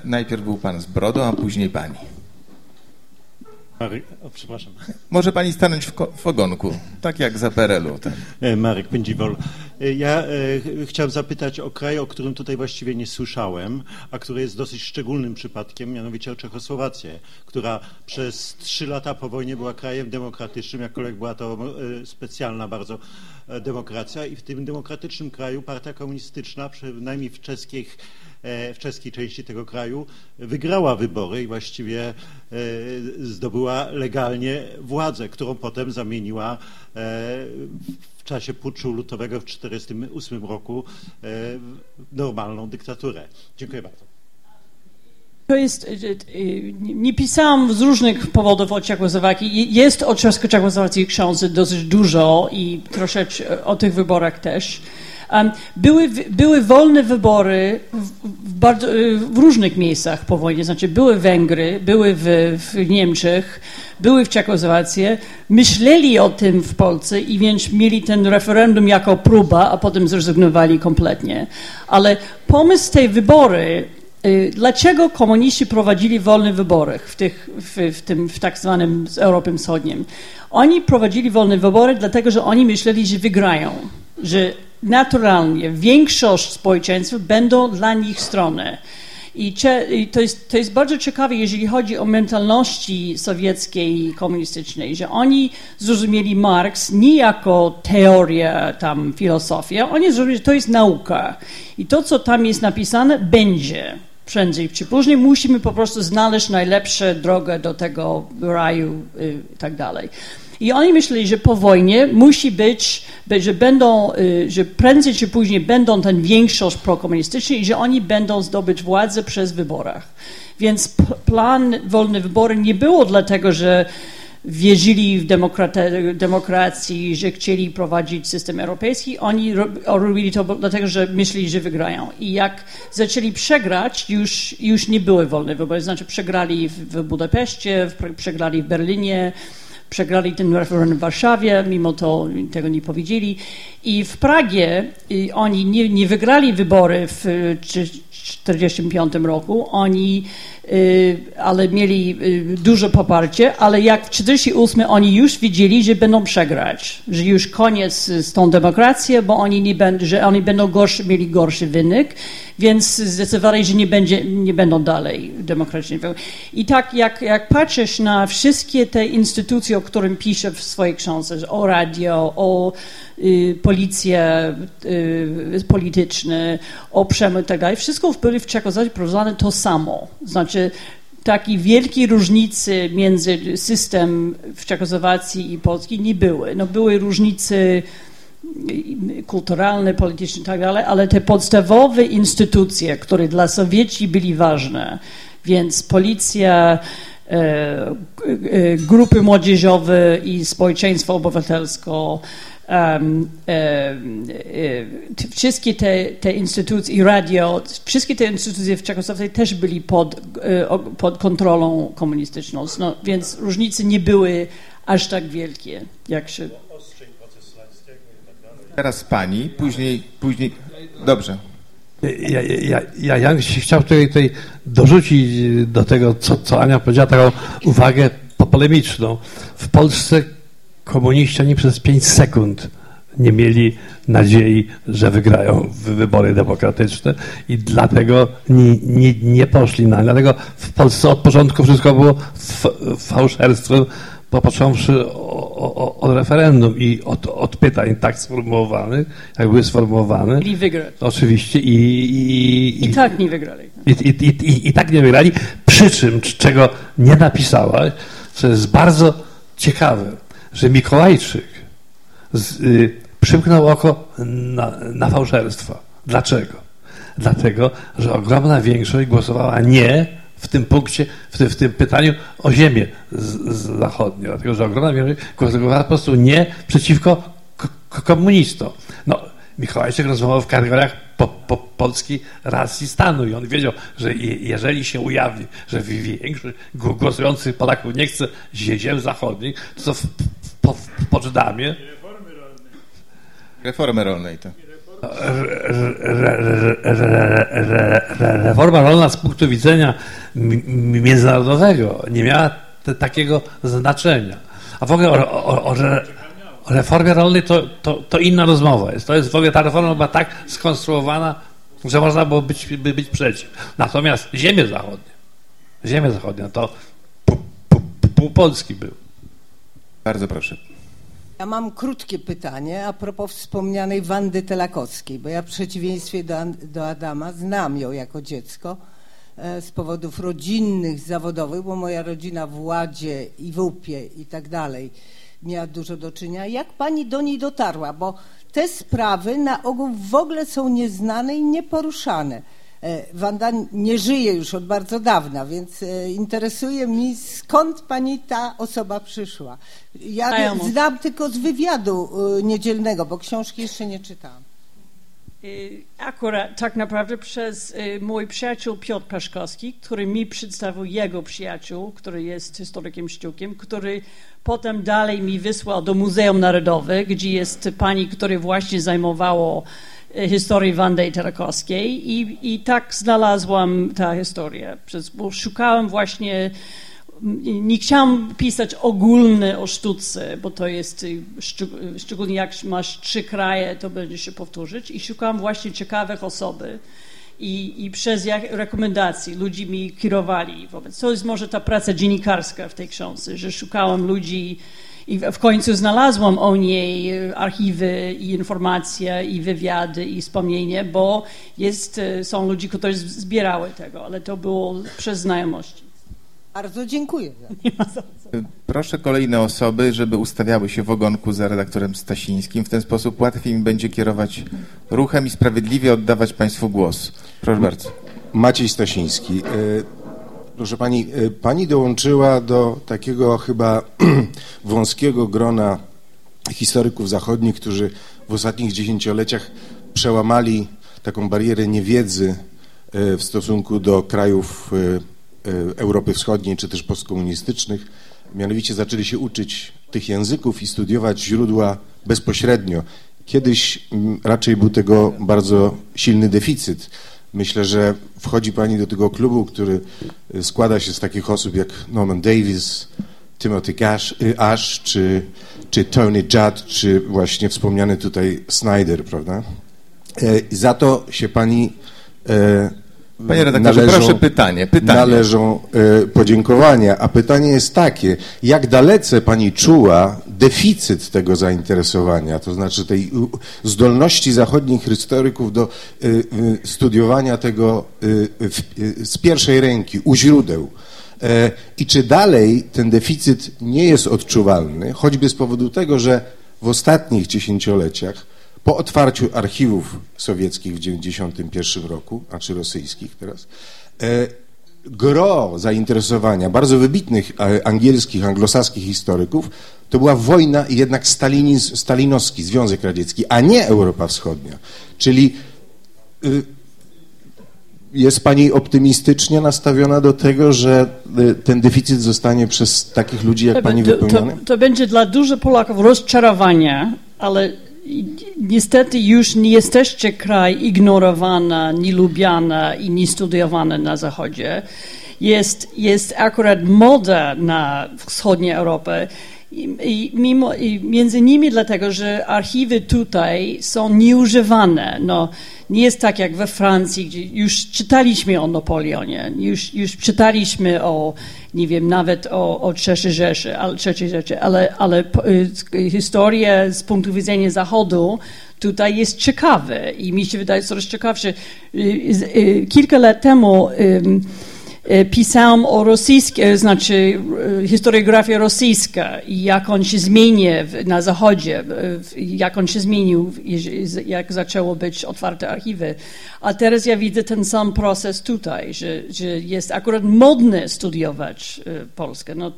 Najpierw był pan z brodą, a później pani. Marek, o, przepraszam. Może pani stanąć w, w ogonku, tak jak za PRL-u. Ten. E, Marek Pędziwol. E, Ja e, ch- chciałem zapytać o kraj, o którym tutaj właściwie nie słyszałem, a który jest dosyć szczególnym przypadkiem, mianowicie o Czechosłowację, która przez trzy lata po wojnie była krajem demokratycznym, jakkolwiek była to e, specjalna bardzo e, demokracja i w tym demokratycznym kraju partia komunistyczna, przynajmniej w czeskich w czeskiej części tego kraju wygrała wybory i właściwie e, zdobyła legalnie władzę, którą potem zamieniła e, w czasie puczu lutowego w 1948 roku e, normalną dyktaturę. Dziękuję bardzo. To jest, nie pisałam z różnych powodów o Czechosłowacji. Jest o Czechosłowacji w książce dosyć dużo i troszeczkę o tych wyborach też. Były, były wolne wybory w, w, bardzo, y, w, różnych miejscach po wojnie, znaczy były Węgry, były w, w Niemczech, były w Czechosłowacji, myśleli o tym w Polsce i więc mieli ten referendum jako próba, a potem zrezygnowali kompletnie. Ale pomysł tej wybory y, Dlaczego komuniści prowadzili wolne wybory w, tych, w, w, tym w tak zwanym Europie Wschodnim? Oni prowadzili wolne wybory dlatego, że oni myśleli, że wygrają, że naturalnie większość społeczeństwa będą dla nich strony. I, to, jest, to jest bardzo ciekawe, jeżeli chodzi o mentalności sowieckiej i komunistycznej, że oni zrozumieli Marks nie jako teorię, tam filozofię, oni zrozumieli, że to jest nauka. I to, co tam jest napisane, będzie prędzej czy później. Musimy po prostu znaleźć najlepszą drogę do tego raju y, i tak dalej. I oni myśleli, że po wojnie musi być, że będą, y, że prędzej czy później będą ten większość prokomunistyczna i że oni będą zdobyć władzę przez wyborach. Więc plan wolne wybory nie było dlatego, że wierzyli w demokracji, że chcieli prowadzić system europejski, oni robili to dlatego, że myśleli, że wygrają. I jak zaczęli przegrać, już, już nie były wolne wybory. Znaczy przegrali w Budapeszcie, przegrali w Berlinie, przegrali ten referendum w Warszawie, mimo to tego nie powiedzieli. I w Pragie i oni nie, nie wygrali wybory w 1945 roku, oni, y, ale mieli y, duże poparcie, ale jak w 1948 oni już wiedzieli, że będą przegrać, że już koniec z tą demokracją, bo oni, nie będą, że oni będą gorszy, mieli gorszy wynik więc zdecydowali, że nie, będzie, nie będą dalej demokratyczni. I tak jak, jak patrzysz na wszystkie te instytucje, o którym piszę w swojej książce, o radio, o y, policję y, polityczne, o przemysł i tak wszystko byli w Czechosłowacji prowadzone to samo. Znaczy takiej wielkiej różnicy między system w Czechosłowacji i Polski nie były. No, były różnice kulturalne, polityczne i tak ale te podstawowe instytucje, które dla Sowieci byli ważne, więc policja, e, e, grupy młodzieżowe i społeczeństwo obywatelskie, Um, wszystkie te, te, instytucje i radio, wszystkie te instytucje w Czechosłowacji też byli pod, pod kontrolą komunistyczną, no, więc różnice nie były aż tak wielkie, jak się Teraz pani, później, później... Dobrze. Ja, ja, ja, ja chciał tutaj, tutaj dorzucić do tego, co, co Ania powiedziała, taką uwagę polemiczną. W Polsce komuniści ani przez 5 sekund nie mieli nadziei, że wygrają wybory demokratyczne i dlatego nie, nie, nie poszli na. Dlatego w Polsce od początku wszystko było fałszerstwem, począwszy od referendum i od, od, pytań tak sformułowanych, jak były sformułowane. I wygrali. Oczywiście. I, i, i, I tak nie wygrali. I, I tak nie wygrali. Przy czym, czego nie napisałaś, co jest bardzo ciekawe, że Mikołajczyk z, y, przymknął oko na, na fałszerstwa. Dlaczego? Dlatego, że ogromna większość głosowała nie w tym punkcie, w tym, w tym pytaniu o ziemię z, z zachodnią, dlatego że ogromna większość głosowała po prostu nie przeciwko komunistom. No, Mikołajczyk rozmawiał w kategoriach po, po polskiej racji stanu i on wiedział, że jeżeli się ujawni, że większość głosujących Polaków nie chce ziem zachodnich, to w, w, w Poczdamie Reformy rolnej, to reforma rolna z punktu widzenia międzynarodowego nie miała takiego znaczenia. A w ogóle o, o, o, o reformie rolnej to, to, to, inna rozmowa jest. To jest w ogóle ta reforma była tak skonstruowana, że można było być, by, być przeciw. Natomiast ziemie zachodnie, ziemie zachodnie, to pół, pół, pół Polski był. Bardzo proszę. Ja mam krótkie pytanie a propos wspomnianej Wandy Telakowskiej, bo ja w przeciwieństwie do, do Adama znam ją jako dziecko e, z powodów rodzinnych, zawodowych, bo moja rodzina w Ładzie i w Upie i tak dalej miała dużo do czynienia. Jak pani do niej dotarła? Bo te sprawy na ogół w ogóle są nieznane i nieporuszane. E, Wanda nie żyje już od bardzo dawna, więc e, interesuje mnie, skąd pani ta osoba przyszła. Ja znam tylko z wywiadu e, niedzielnego, bo książki jeszcze nie czytałam. Akurat tak naprawdę przez mój przyjaciel Piotr Peszkowski, który mi przedstawił jego przyjaciół, który jest historykiem sztukiem, który potem dalej mi wysłał do Muzeum Narodowe, gdzie jest pani, która właśnie zajmowało y, historię Wandy Terakowskiej i, i tak znalazłam tę historię, przez, bo szukałam właśnie nie chciałam pisać ogólne o sztuce, bo to jest, y, szczeg- szczególnie jak masz trzy kraje, to będzie się powtórzyć i szukałam właśnie ciekawych osoby i, i przez jak, rekomendacje ludzi mi kierowali wobec. To jest może ta praca dziennikarska w tej książce, że szukałam ludzi i w końcu znalazłam o niej y, archiwy i informacje i wywiady i wspomnienie, bo jest, y, są ludzie, którzy zbierały tego, ale to było przez znajomości. Bardzo dziękuję. [laughs] Proszę kolejne osoby, żeby ustawiały się w ogonku za redaktorem Stasińskim. W ten sposób łatwiej mi będzie kierować ruchem i sprawiedliwie oddawać Państwu głos. Proszę bardzo. Maciej Stasiński. Proszę pani, e, pani dołączyła do takiego chyba [clears throat] wąskiego grona historyków zachodnich, którzy w ostatnich dziesięcioleciach przełamali taką barierę niewiedzy e, w stosunku do krajów e, Europy Wschodniej czy też postkomunistycznych. Mianowicie zaczęli się uczyć tych języków i studiować źródła bezpośrednio. Kiedyś mm, raczej był tego bardzo silny deficyt. Myślę, że wchodzi Pani do tego klubu, który y, składa się z takich osób jak Norman Davis, Timothy y, Ash, czy, czy Tony Judd, czy właśnie wspomniany tutaj Snyder, prawda? E, Za to się Pani e, Panie redaktorze, proszę pytanie, pytanie. Należą e, podziękowania, a pytanie jest takie, jak dalece Pani czuła deficyt tego zainteresowania, to znaczy tej zdolności zachodnich historyków do e, e, studiowania tego z pierwszej ręki, u źródeł. I czy dalej ten deficyt nie jest odczuwalny, choćby z powodu tego, że w ostatnich dziesięcioleciach po otwarciu archiwów sowieckich w 1991 roku, a czy rosyjskich teraz, e, gro zainteresowania bardzo wybitnych e, angielskich, anglosaskich historyków to była wojna i jednak stalinizm, stalinowski Związek Radziecki, a nie Europa Wschodnia. Czyli y, jest Pani optymistycznie nastawiona do tego, że y, ten deficyt zostanie przez takich ludzi jak Pani to, to, wypełniony? to będzie dla dużo Polaków rozczarowanie, ale niestety już nie jesteście kraj ignorowany, nielubiany i niestudiowany na Zachodzie. Jest, jest akurat moda na wschodniej Europie. I, mimo, I między innymi dlatego, że archiwy tutaj są nieużywane. No, nie jest tak jak we Francji, gdzie już czytaliśmy o Napoleonie, już, już czytaliśmy o, nie wiem, nawet o, o III Rzeszy, ale, ale, ale y, historia z punktu widzenia Zachodu tutaj jest ciekawe i mi się wydaje coraz ciekawsze. Y, y, kilka lat temu E, pisałam o rosyjskie, znaczy e, historiografia rosyjska i jak on się zmieni na Zachodzie, jak on się zmienił, jak zaczęło być otwarte archiwy. A teraz ja widzę ten sam proces tutaj, że, że jest akurat modne studiować e, Polskę. No,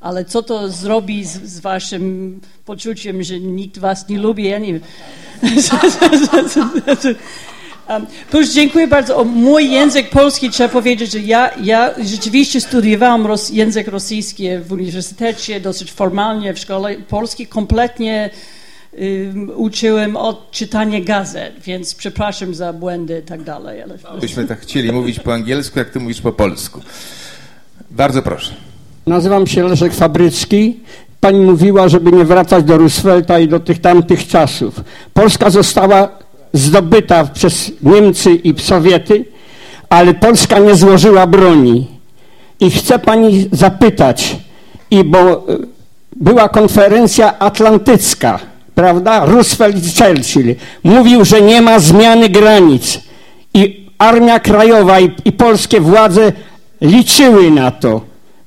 ale co to zrobi z, z waszym poczuciem, że nikt was nie lubi? Ja nie wiem. [laughs] [laughs] Um, Plus dziękuję bardzo. O mój język polski trzeba powiedzieć, że ja, ja rzeczywiście studiowałam ros, język rosyjski w uniwersytecie, dosyć formalnie w szkole polskiej. Kompletnie um, uczyłem od czytania gazet, więc przepraszam za błędy i tak dalej. Ale... Byśmy tak chcieli mówić po angielsku, jak ty mówisz po polsku. Bardzo proszę. Nazywam się Leszek Fabrycki. Pani mówiła, żeby nie wracać do Roosevelta i do tych tamtych czasów. Polska została zdobyta przez Niemcy i Sowiety, ale Polska nie złożyła broni. I chcę pani zapytać, i bo e, była konferencja atlantycka, prawda? Roosevelt i Churchill mówił, że nie ma zmiany granic. I Armia Krajowa i, i polskie władze liczyły na to,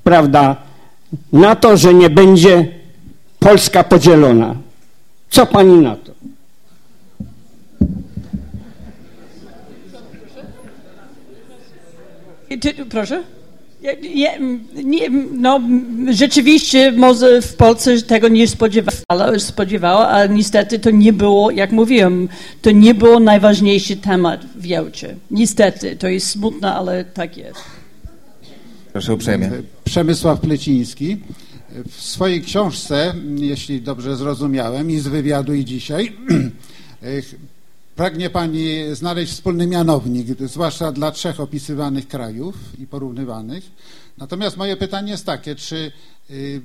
prawda? Na to, że nie będzie Polska podzielona. Co pani na to? Proszę? Nie, nie, no, rzeczywiście może w Polsce tego nie spodziewała, spodziewała, ale niestety to nie było, jak mówiłem, to nie było najważniejszy temat w Jałcie. Niestety, to jest smutne, ale tak jest. Proszę uprzejmie. Przemysław Pleciński. W swojej książce, jeśli dobrze zrozumiałem, i z wywiadu i dzisiaj, [clears throat] Pragnie Pani znaleźć wspólny mianownik, zwłaszcza dla trzech opisywanych krajów i porównywanych. Natomiast moje pytanie jest takie, czy y, y,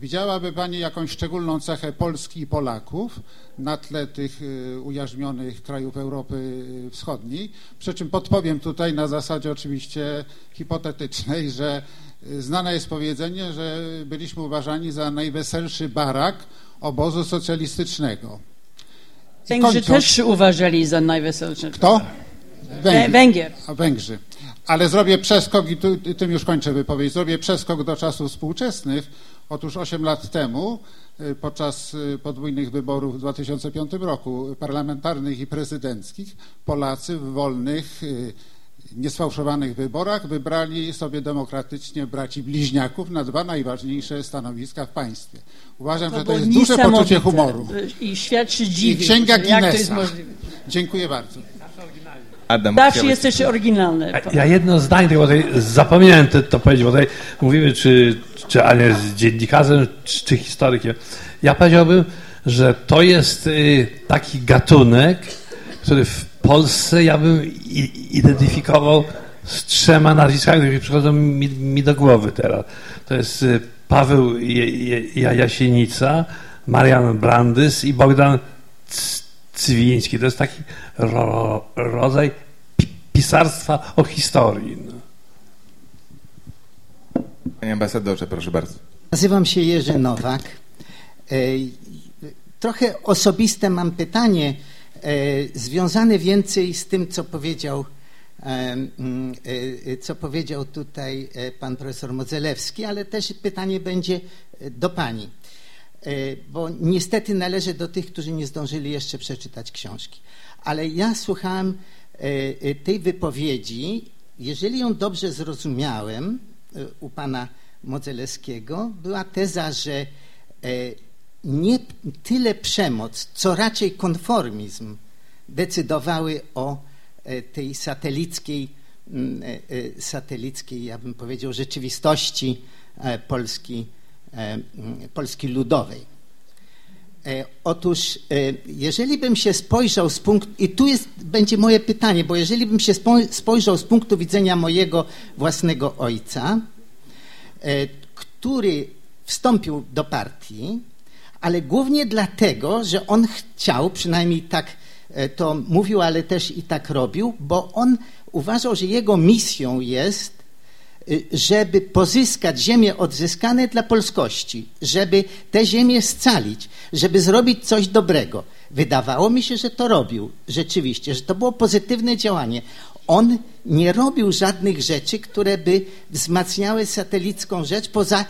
widziałaby Pani jakąś szczególną cechę Polski i Polaków na tle tych y, ujarzmionych krajów Europy Wschodniej? Przy czym podpowiem tutaj na zasadzie oczywiście hipotetycznej, że znane jest powiedzenie, że byliśmy uważani za najweselszy barak obozu socjalistycznego. Węgrzy też uważali za najweselsze. Kto? Węgier. Węgier. A Węgrzy. Ale zrobię przeskok i tu, tym już kończę wypowiedź. Zrobię przeskok do czasów współczesnych. Otóż 8 lat temu, y, podczas y, podwójnych wyborów w 2005 roku, parlamentarnych i prezydenckich, Polacy w wolnych, niesfałszowanych wyborach wybrali sobie demokratycznie braci bliźniaków na dwa najważniejsze stanowiska w państwie. Uważam, to że to jest duże poczucie humoru. I świat się dziwi. I księga Guinnessa. Dziękuję bardzo. Adam, Zawsze jesteś oryginalny. Ja jedno zdanie, tylko tutaj zapomniałem to, to powiedzieć, bo tutaj mówimy, czy, czy Ania jest dziennikarzem, czy, czy historykiem. Ja powiedziałbym, że to jest y, taki gatunek, który w Polsce ja bym identyfikował z trzema nazwiskami, które przychodzą mi, mi, do głowy teraz. To jest y, Paweł Jasienica, Marian Brandys i Bogdan Cywiński. To jest taki ro, rodzaj pisarstwa o historii. No. Panie ambasadorze, proszę bardzo. Nazywam się Jerzy Nowak. E, trochę osobiste mam pytanie, związane więcej z tym, co powiedział mm, e, co powiedział tutaj pan profesor Modzelewski, ale też pytanie będzie do pani. E, bo niestety należę do tych, którzy nie zdążyli jeszcze przeczytać książki. Ale ja słuchałem e, e, tej wypowiedzi, jeżeli ją dobrze zrozumiałem u pana Modzelewskiego, była teza, że nie tyle przemoc, co raczej konformizm decydowały o tej satelickiej, satelickiej ja bym powiedział, rzeczywistości Polski E, Polski Ludowej. E, otóż, e, jeżeli bym się spojrzał z punktu, i tu jest, będzie moje pytanie, bo jeżeli bym się spojrzał z punktu widzenia mojego własnego ojca, który wstąpił do partii, ale głównie dlatego, że on chciał, przynajmniej tak to mówił, ale też i tak robił, bo on uważał, że jego misją jest Y, żeby pozyskać ziemię odzyskane dla polskości, żeby te ziemię scalić, żeby zrobić coś dobrego. Wydawało mi się, że to robił rzeczywiście, że to było pozytywne działanie. On nie robił żadnych rzeczy, które by wzmacniały satelicką rzecz poza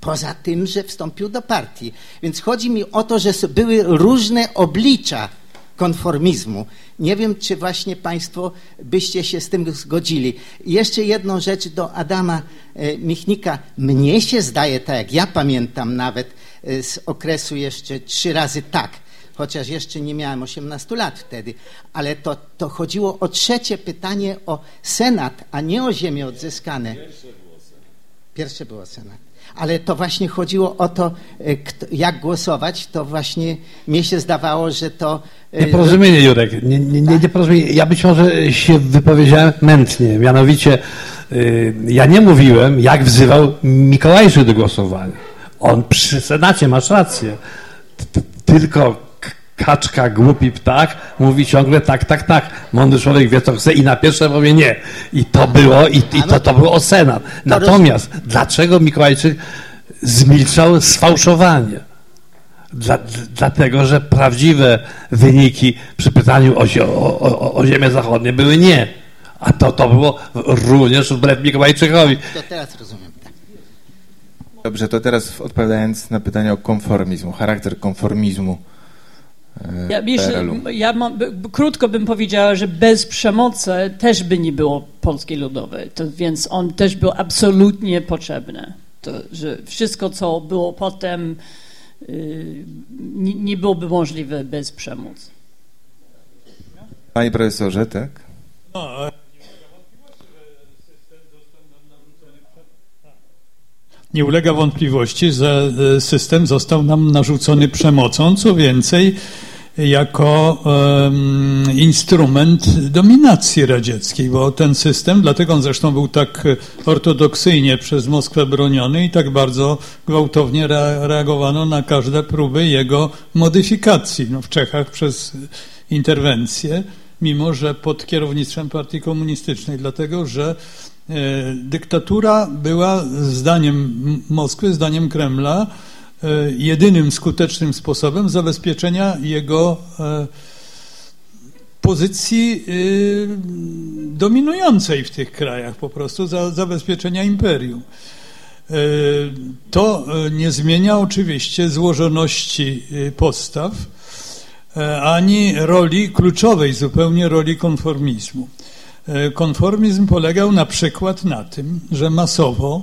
poza tym, że wstąpił do partii. Więc chodzi mi o to, że były różne oblicza konformizmu. Nie wiem, czy właśnie Państwo byście się z tym zgodzili. Jeszcze jedną rzecz do Adama e, Michnika. Mnie się zdaje, tak jak ja pamiętam nawet e, z okresu jeszcze trzy razy tak, chociaż jeszcze nie miałem 18 lat wtedy, ale to, to chodziło o trzecie pytanie o Senat, a nie o ziemię odzyskane. Pierwsze było Senat ale to właśnie chodziło o to, e, jak głosować, to właśnie mnie się zdawało, że to... E, nieporozumienie, Jurek, nie, nie, nie, nieporozumienie. Ja być może się wypowiedziałem mętnie, mianowicie e, ja nie mówiłem, jak wzywał Mikołajczyk do głosowania. On przy Senacie, masz rację, tylko kaczka, głupi ptak mówi ciągle tak, tak, tak. Mądry człowiek wie, co chce i na pierwsze powie nie. I to było, i, i to, to było o Senat. Natomiast dlaczego Mikołajczyk zmilczał sfałszowanie? Dla, dlatego, że prawdziwe wyniki przy pytaniu o, o, o, o ziemię zachodnie były nie. A to, to było również wbrew Mikołajczykowi. To teraz rozumiem. Tak. Dobrze, to teraz odpowiadając na pytanie o konformizm, charakter konformizmu Ja, PRL-u. ja mam, krótko bym powiedziała, że bez przemocy też by nie było Polskiej Ludowej, to, więc on też był absolutnie potrzebny. To, że wszystko, co było potem, y, nie, nie byłoby możliwe bez przemocy. Panie profesorze, tak? No, Nie ulega wątpliwości, że e, system został nam narzucony przemocą, co więcej, jako em, instrument dominacji radzieckiej, bo ten system, dlatego on zresztą był tak ortodoksyjnie przez Moskwę broniony i tak bardzo gwałtownie rea- reagowano na każde próby jego modyfikacji. No, w Czechach przez interwencję, mimo że pod kierownictwem partii komunistycznej, dlatego że dyktatura była zdaniem Moskwy, zdaniem Kremla, e, jedynym skutecznym sposobem zabezpieczenia jego e, pozycji dominującej w tych krajach, po prostu za, zabezpieczenia imperium. E, To e, nie zmienia oczywiście złożoności postaw, e, ani roli kluczowej zupełnie roli konformizmu. E, Konformizm polegał na przykład na tym, że masowo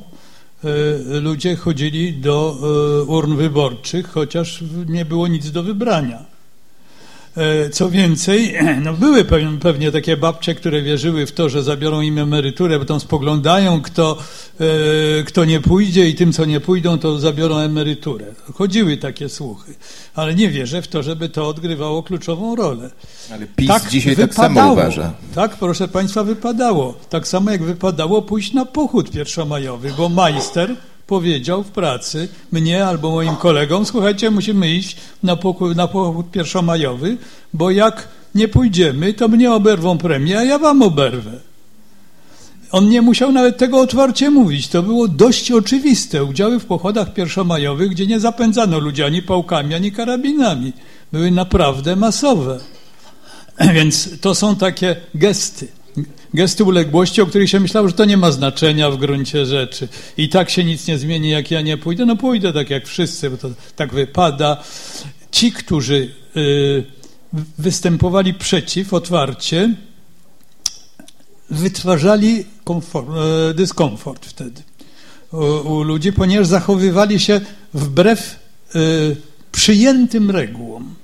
e, ludzie chodzili do e, urn wyborczych, chociaż nie było nic do wybrania. E, Co więcej, [clears throat] no były pewnie, takie babcie, które wierzyły w to, że zabiorą im emeryturę, potem spoglądają, kto, e, kto nie pójdzie i tym, co nie pójdą, to zabiorą emeryturę. Chodziły takie słuchy, ale nie wierzę w to, żeby to odgrywało kluczową rolę. Ale PiS dzisiaj tak samo uważa. Tak, proszę Państwa, wypadało. Tak samo jak wypadało pójść na pochód pierwszomajowy, bo majster powiedział w pracy mnie albo moim kolegom, słuchajcie, musimy iść na pochód, na pochód pierwszomajowy, bo jak nie pójdziemy, to mnie oberwą premię, a ja wam oberwę. On nie musiał nawet tego otwarcie mówić. To było dość oczywiste. Udziały w pochodach pierwszomajowych, gdzie nie zapędzano ludzi ani pałkami, ani karabinami. Były naprawdę masowe. [clears throat] Więc to są takie gesty. Gesty uległości, o których się myślało, że to nie ma znaczenia w gruncie rzeczy. I tak się nic nie zmieni, jak ja nie pójdę. No pójdę tak jak wszyscy, bo to tak wypada. Ci, którzy y, występowali przeciw otwarcie, wytwarzali komfort, e, dyskomfort wtedy u, u ludzi, ponieważ zachowywali się wbrew e, przyjętym regułom.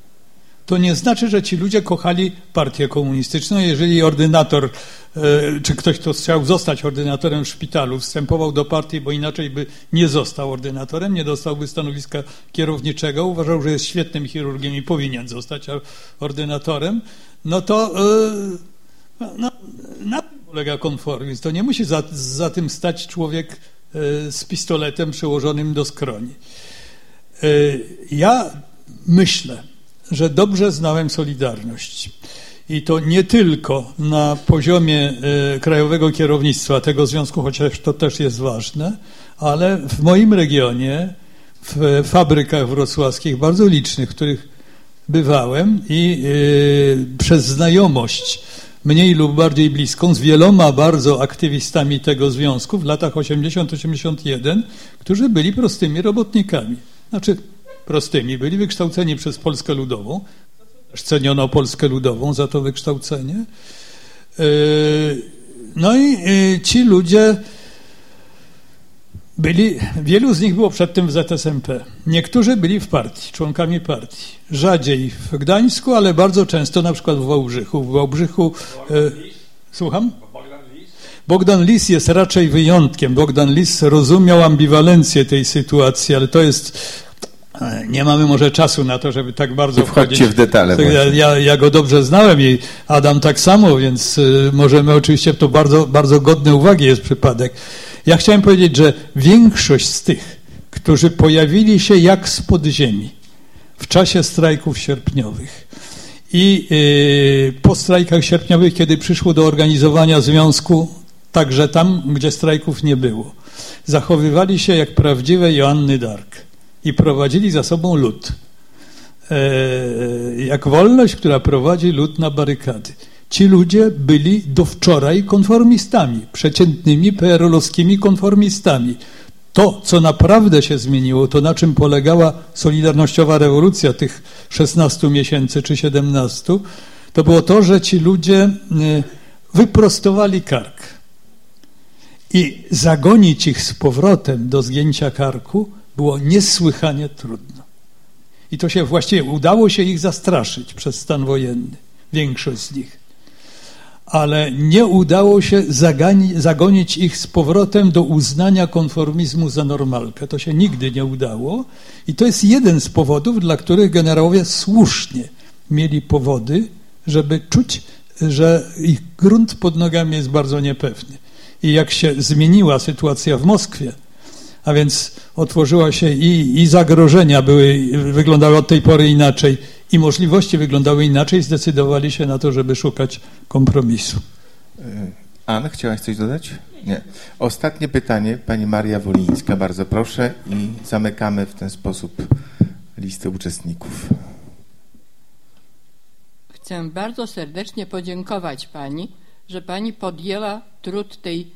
To nie znaczy, że ci ludzie kochali partię komunistyczną. Jeżeli ordynator, e, czy ktoś, kto chciał zostać ordynatorem w szpitalu, wstępował do partii, bo inaczej by nie został ordynatorem, nie dostałby stanowiska kierowniczego, uważał, że jest świetnym chirurgiem i powinien zostać or- ordynatorem, no to e, no, na tym polega konformizm. To nie musi za, za tym stać człowiek e, z pistoletem przyłożonym do skroni. Ja myślę, że dobrze znałem Solidarność. I to nie tylko na poziomie e, krajowego kierownictwa tego związku, chociaż to też jest ważne, ale w moim regionie, w fabrykach wrocławskich, bardzo licznych, w których bywałem i e, przez znajomość mniej lub bardziej bliską z wieloma bardzo aktywistami tego związku w latach 80-81, którzy byli prostymi robotnikami. Znaczy prostymi, byli wykształceni przez Polskę Ludową, ceniono Polskę Ludową za to wykształcenie. Yy, No i yy, ci ludzie byli, wielu z nich było przedtem w ZSMP. Niektórzy byli w partii, członkami partii. Rzadziej w Gdańsku, ale bardzo często na przykład w Wałbrzychu. W Wałbrzychu... e, Słucham? Bogdan Lis jest raczej wyjątkiem. Bogdan Lis rozumiał ambiwalencję tej sytuacji, ale to jest... e, Nie mamy może czasu na to, żeby tak bardzo Nie wchodźcie wchodzić. w detale Tak, Ja, ja, go dobrze znałem i Adam tak samo, więc y, możemy oczywiście, to bardzo, bardzo godny uwagi jest przypadek. Ja chciałem powiedzieć, że większość z tych, którzy pojawili się jak z podziemi w czasie strajków sierpniowych i y, po strajkach sierpniowych, kiedy przyszło do organizowania związku, także tam, gdzie strajków nie było, zachowywali się jak prawdziwe Joanny Dark i prowadzili za sobą lud e, jak wolność, która prowadzi lud na barykady. Ci ludzie byli do wczoraj konformistami, przeciętnymi PRL-owskimi konformistami. To, co naprawdę się zmieniło, to na czym polegała solidarnościowa rewolucja tych 16 miesięcy czy 17, to było to, że ci ludzie y, wyprostowali kark. I zagonić ich z powrotem do zgięcia karku było niesłychanie trudno. I to się właściwie udało się ich zastraszyć przez stan wojenny, większość z nich. Ale nie udało się zagonić ich z powrotem do uznania konformizmu za normalkę. To się nigdy nie udało. I to jest jeden z powodów, dla których generałowie słusznie mieli powody, żeby czuć, że ich grunt pod nogami jest bardzo niepewny. I jak się zmieniła sytuacja w Moskwie, a więc otworzyła się i, i zagrożenia były, wyglądały od tej pory inaczej, i możliwości wyglądały inaczej, zdecydowali się na to, żeby szukać kompromisu. E, Anna, chciałaś coś dodać? Nie. Ostatnie pytanie, pani Maria Wolińska, bardzo proszę i zamykamy w ten sposób listę uczestników. Chcę bardzo serdecznie podziękować pani, że pani podjęła trud tej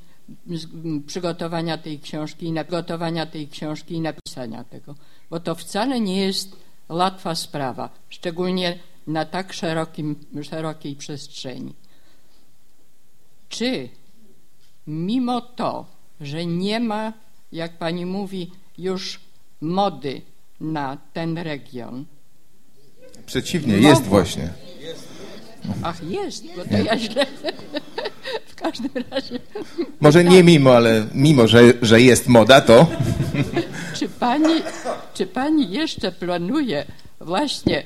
przygotowania tej książki i przygotowania tej książki i napisania tego, bo to wcale nie jest łatwa sprawa, szczególnie na tak szerokim, szerokiej przestrzeni. Czy mimo to, że nie ma, jak pani mówi, już mody na ten region. Przeciwnie, jest właśnie. Ach, jest, bo to ja źle. [laughs] każdym razie. Może nie mimo, ale mimo, że, że jest moda, to. czy, pani, czy pani jeszcze planuje właśnie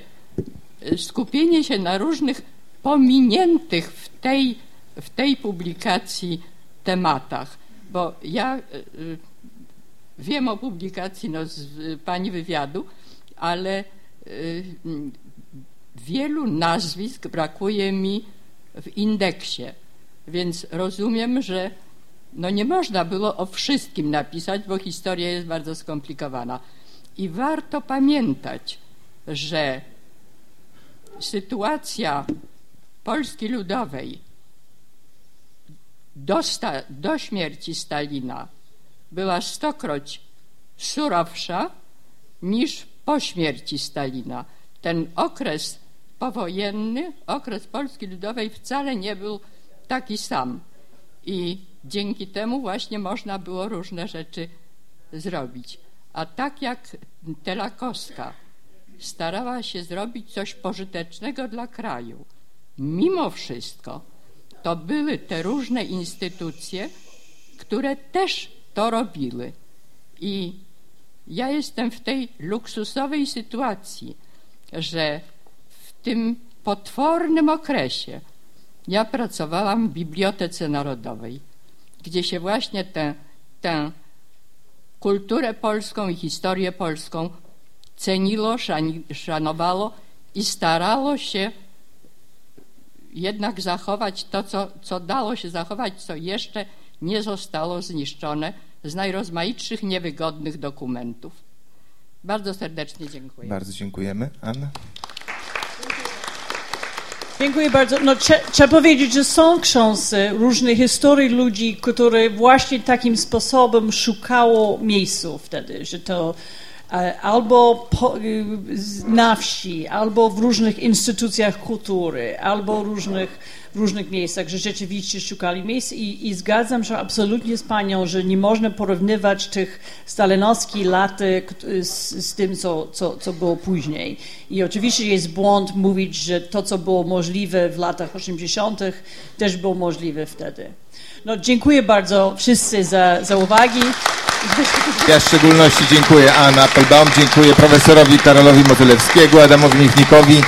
skupienie się na różnych pominiętych w tej, w tej publikacji tematach? Bo ja y, y, wiem o publikacji no, z pani wywiadu, ale wielu nazwisk brakuje mi w indeksie, więc rozumiem, że no nie można było o wszystkim napisać, bo historia jest bardzo skomplikowana. I warto pamiętać, że sytuacja Polski Ludowej do, do śmierci Stalina była stokroć surowsza niż po śmierci Stalina. Ten okres powojenny, okres Polski Ludowej wcale nie był taki sam. I dzięki temu właśnie można było różne rzeczy zrobić. A tak jak Telakowska starała się zrobić coś pożytecznego dla kraju, mimo wszystko to były te różne instytucje, które też to robiły. I ja jestem w tej luksusowej sytuacji, że tym potwornym okresie ja pracowałam w Bibliotece Narodowej, gdzie się właśnie tę, tę kulturę polską i historię polską ceniło, szanowało i starało się jednak zachować to, co, co dało się zachować, co jeszcze nie zostało zniszczone z najrozmaitszych niewygodnych dokumentów. Bardzo serdecznie dziękuję. Bardzo dziękujemy. Anna? Dziękuję bardzo. No, trzeba powiedzieć, że są książki różnych historii ludzi, które właśnie takim sposobem szukało miejsców wtedy, że to albo po, y, na wsi, albo w różnych instytucjach kultury, albo różnych w różnych miejscach, że rzeczywiście szukali miejsc i, i zgadzam się absolutnie z Panią, że nie można porównywać tych stalinowskich lat z, z tym, co, co, co było później. I oczywiście jest błąd mówić, że to, co było możliwe w latach 80., też było możliwe wtedy. No, dziękuję bardzo wszyscy za, za uwagi. Ja w szczególności dziękuję Anna Applebaum, dziękuję profesorowi Karolowi Motylewskiego, Adamowi Michnikowi.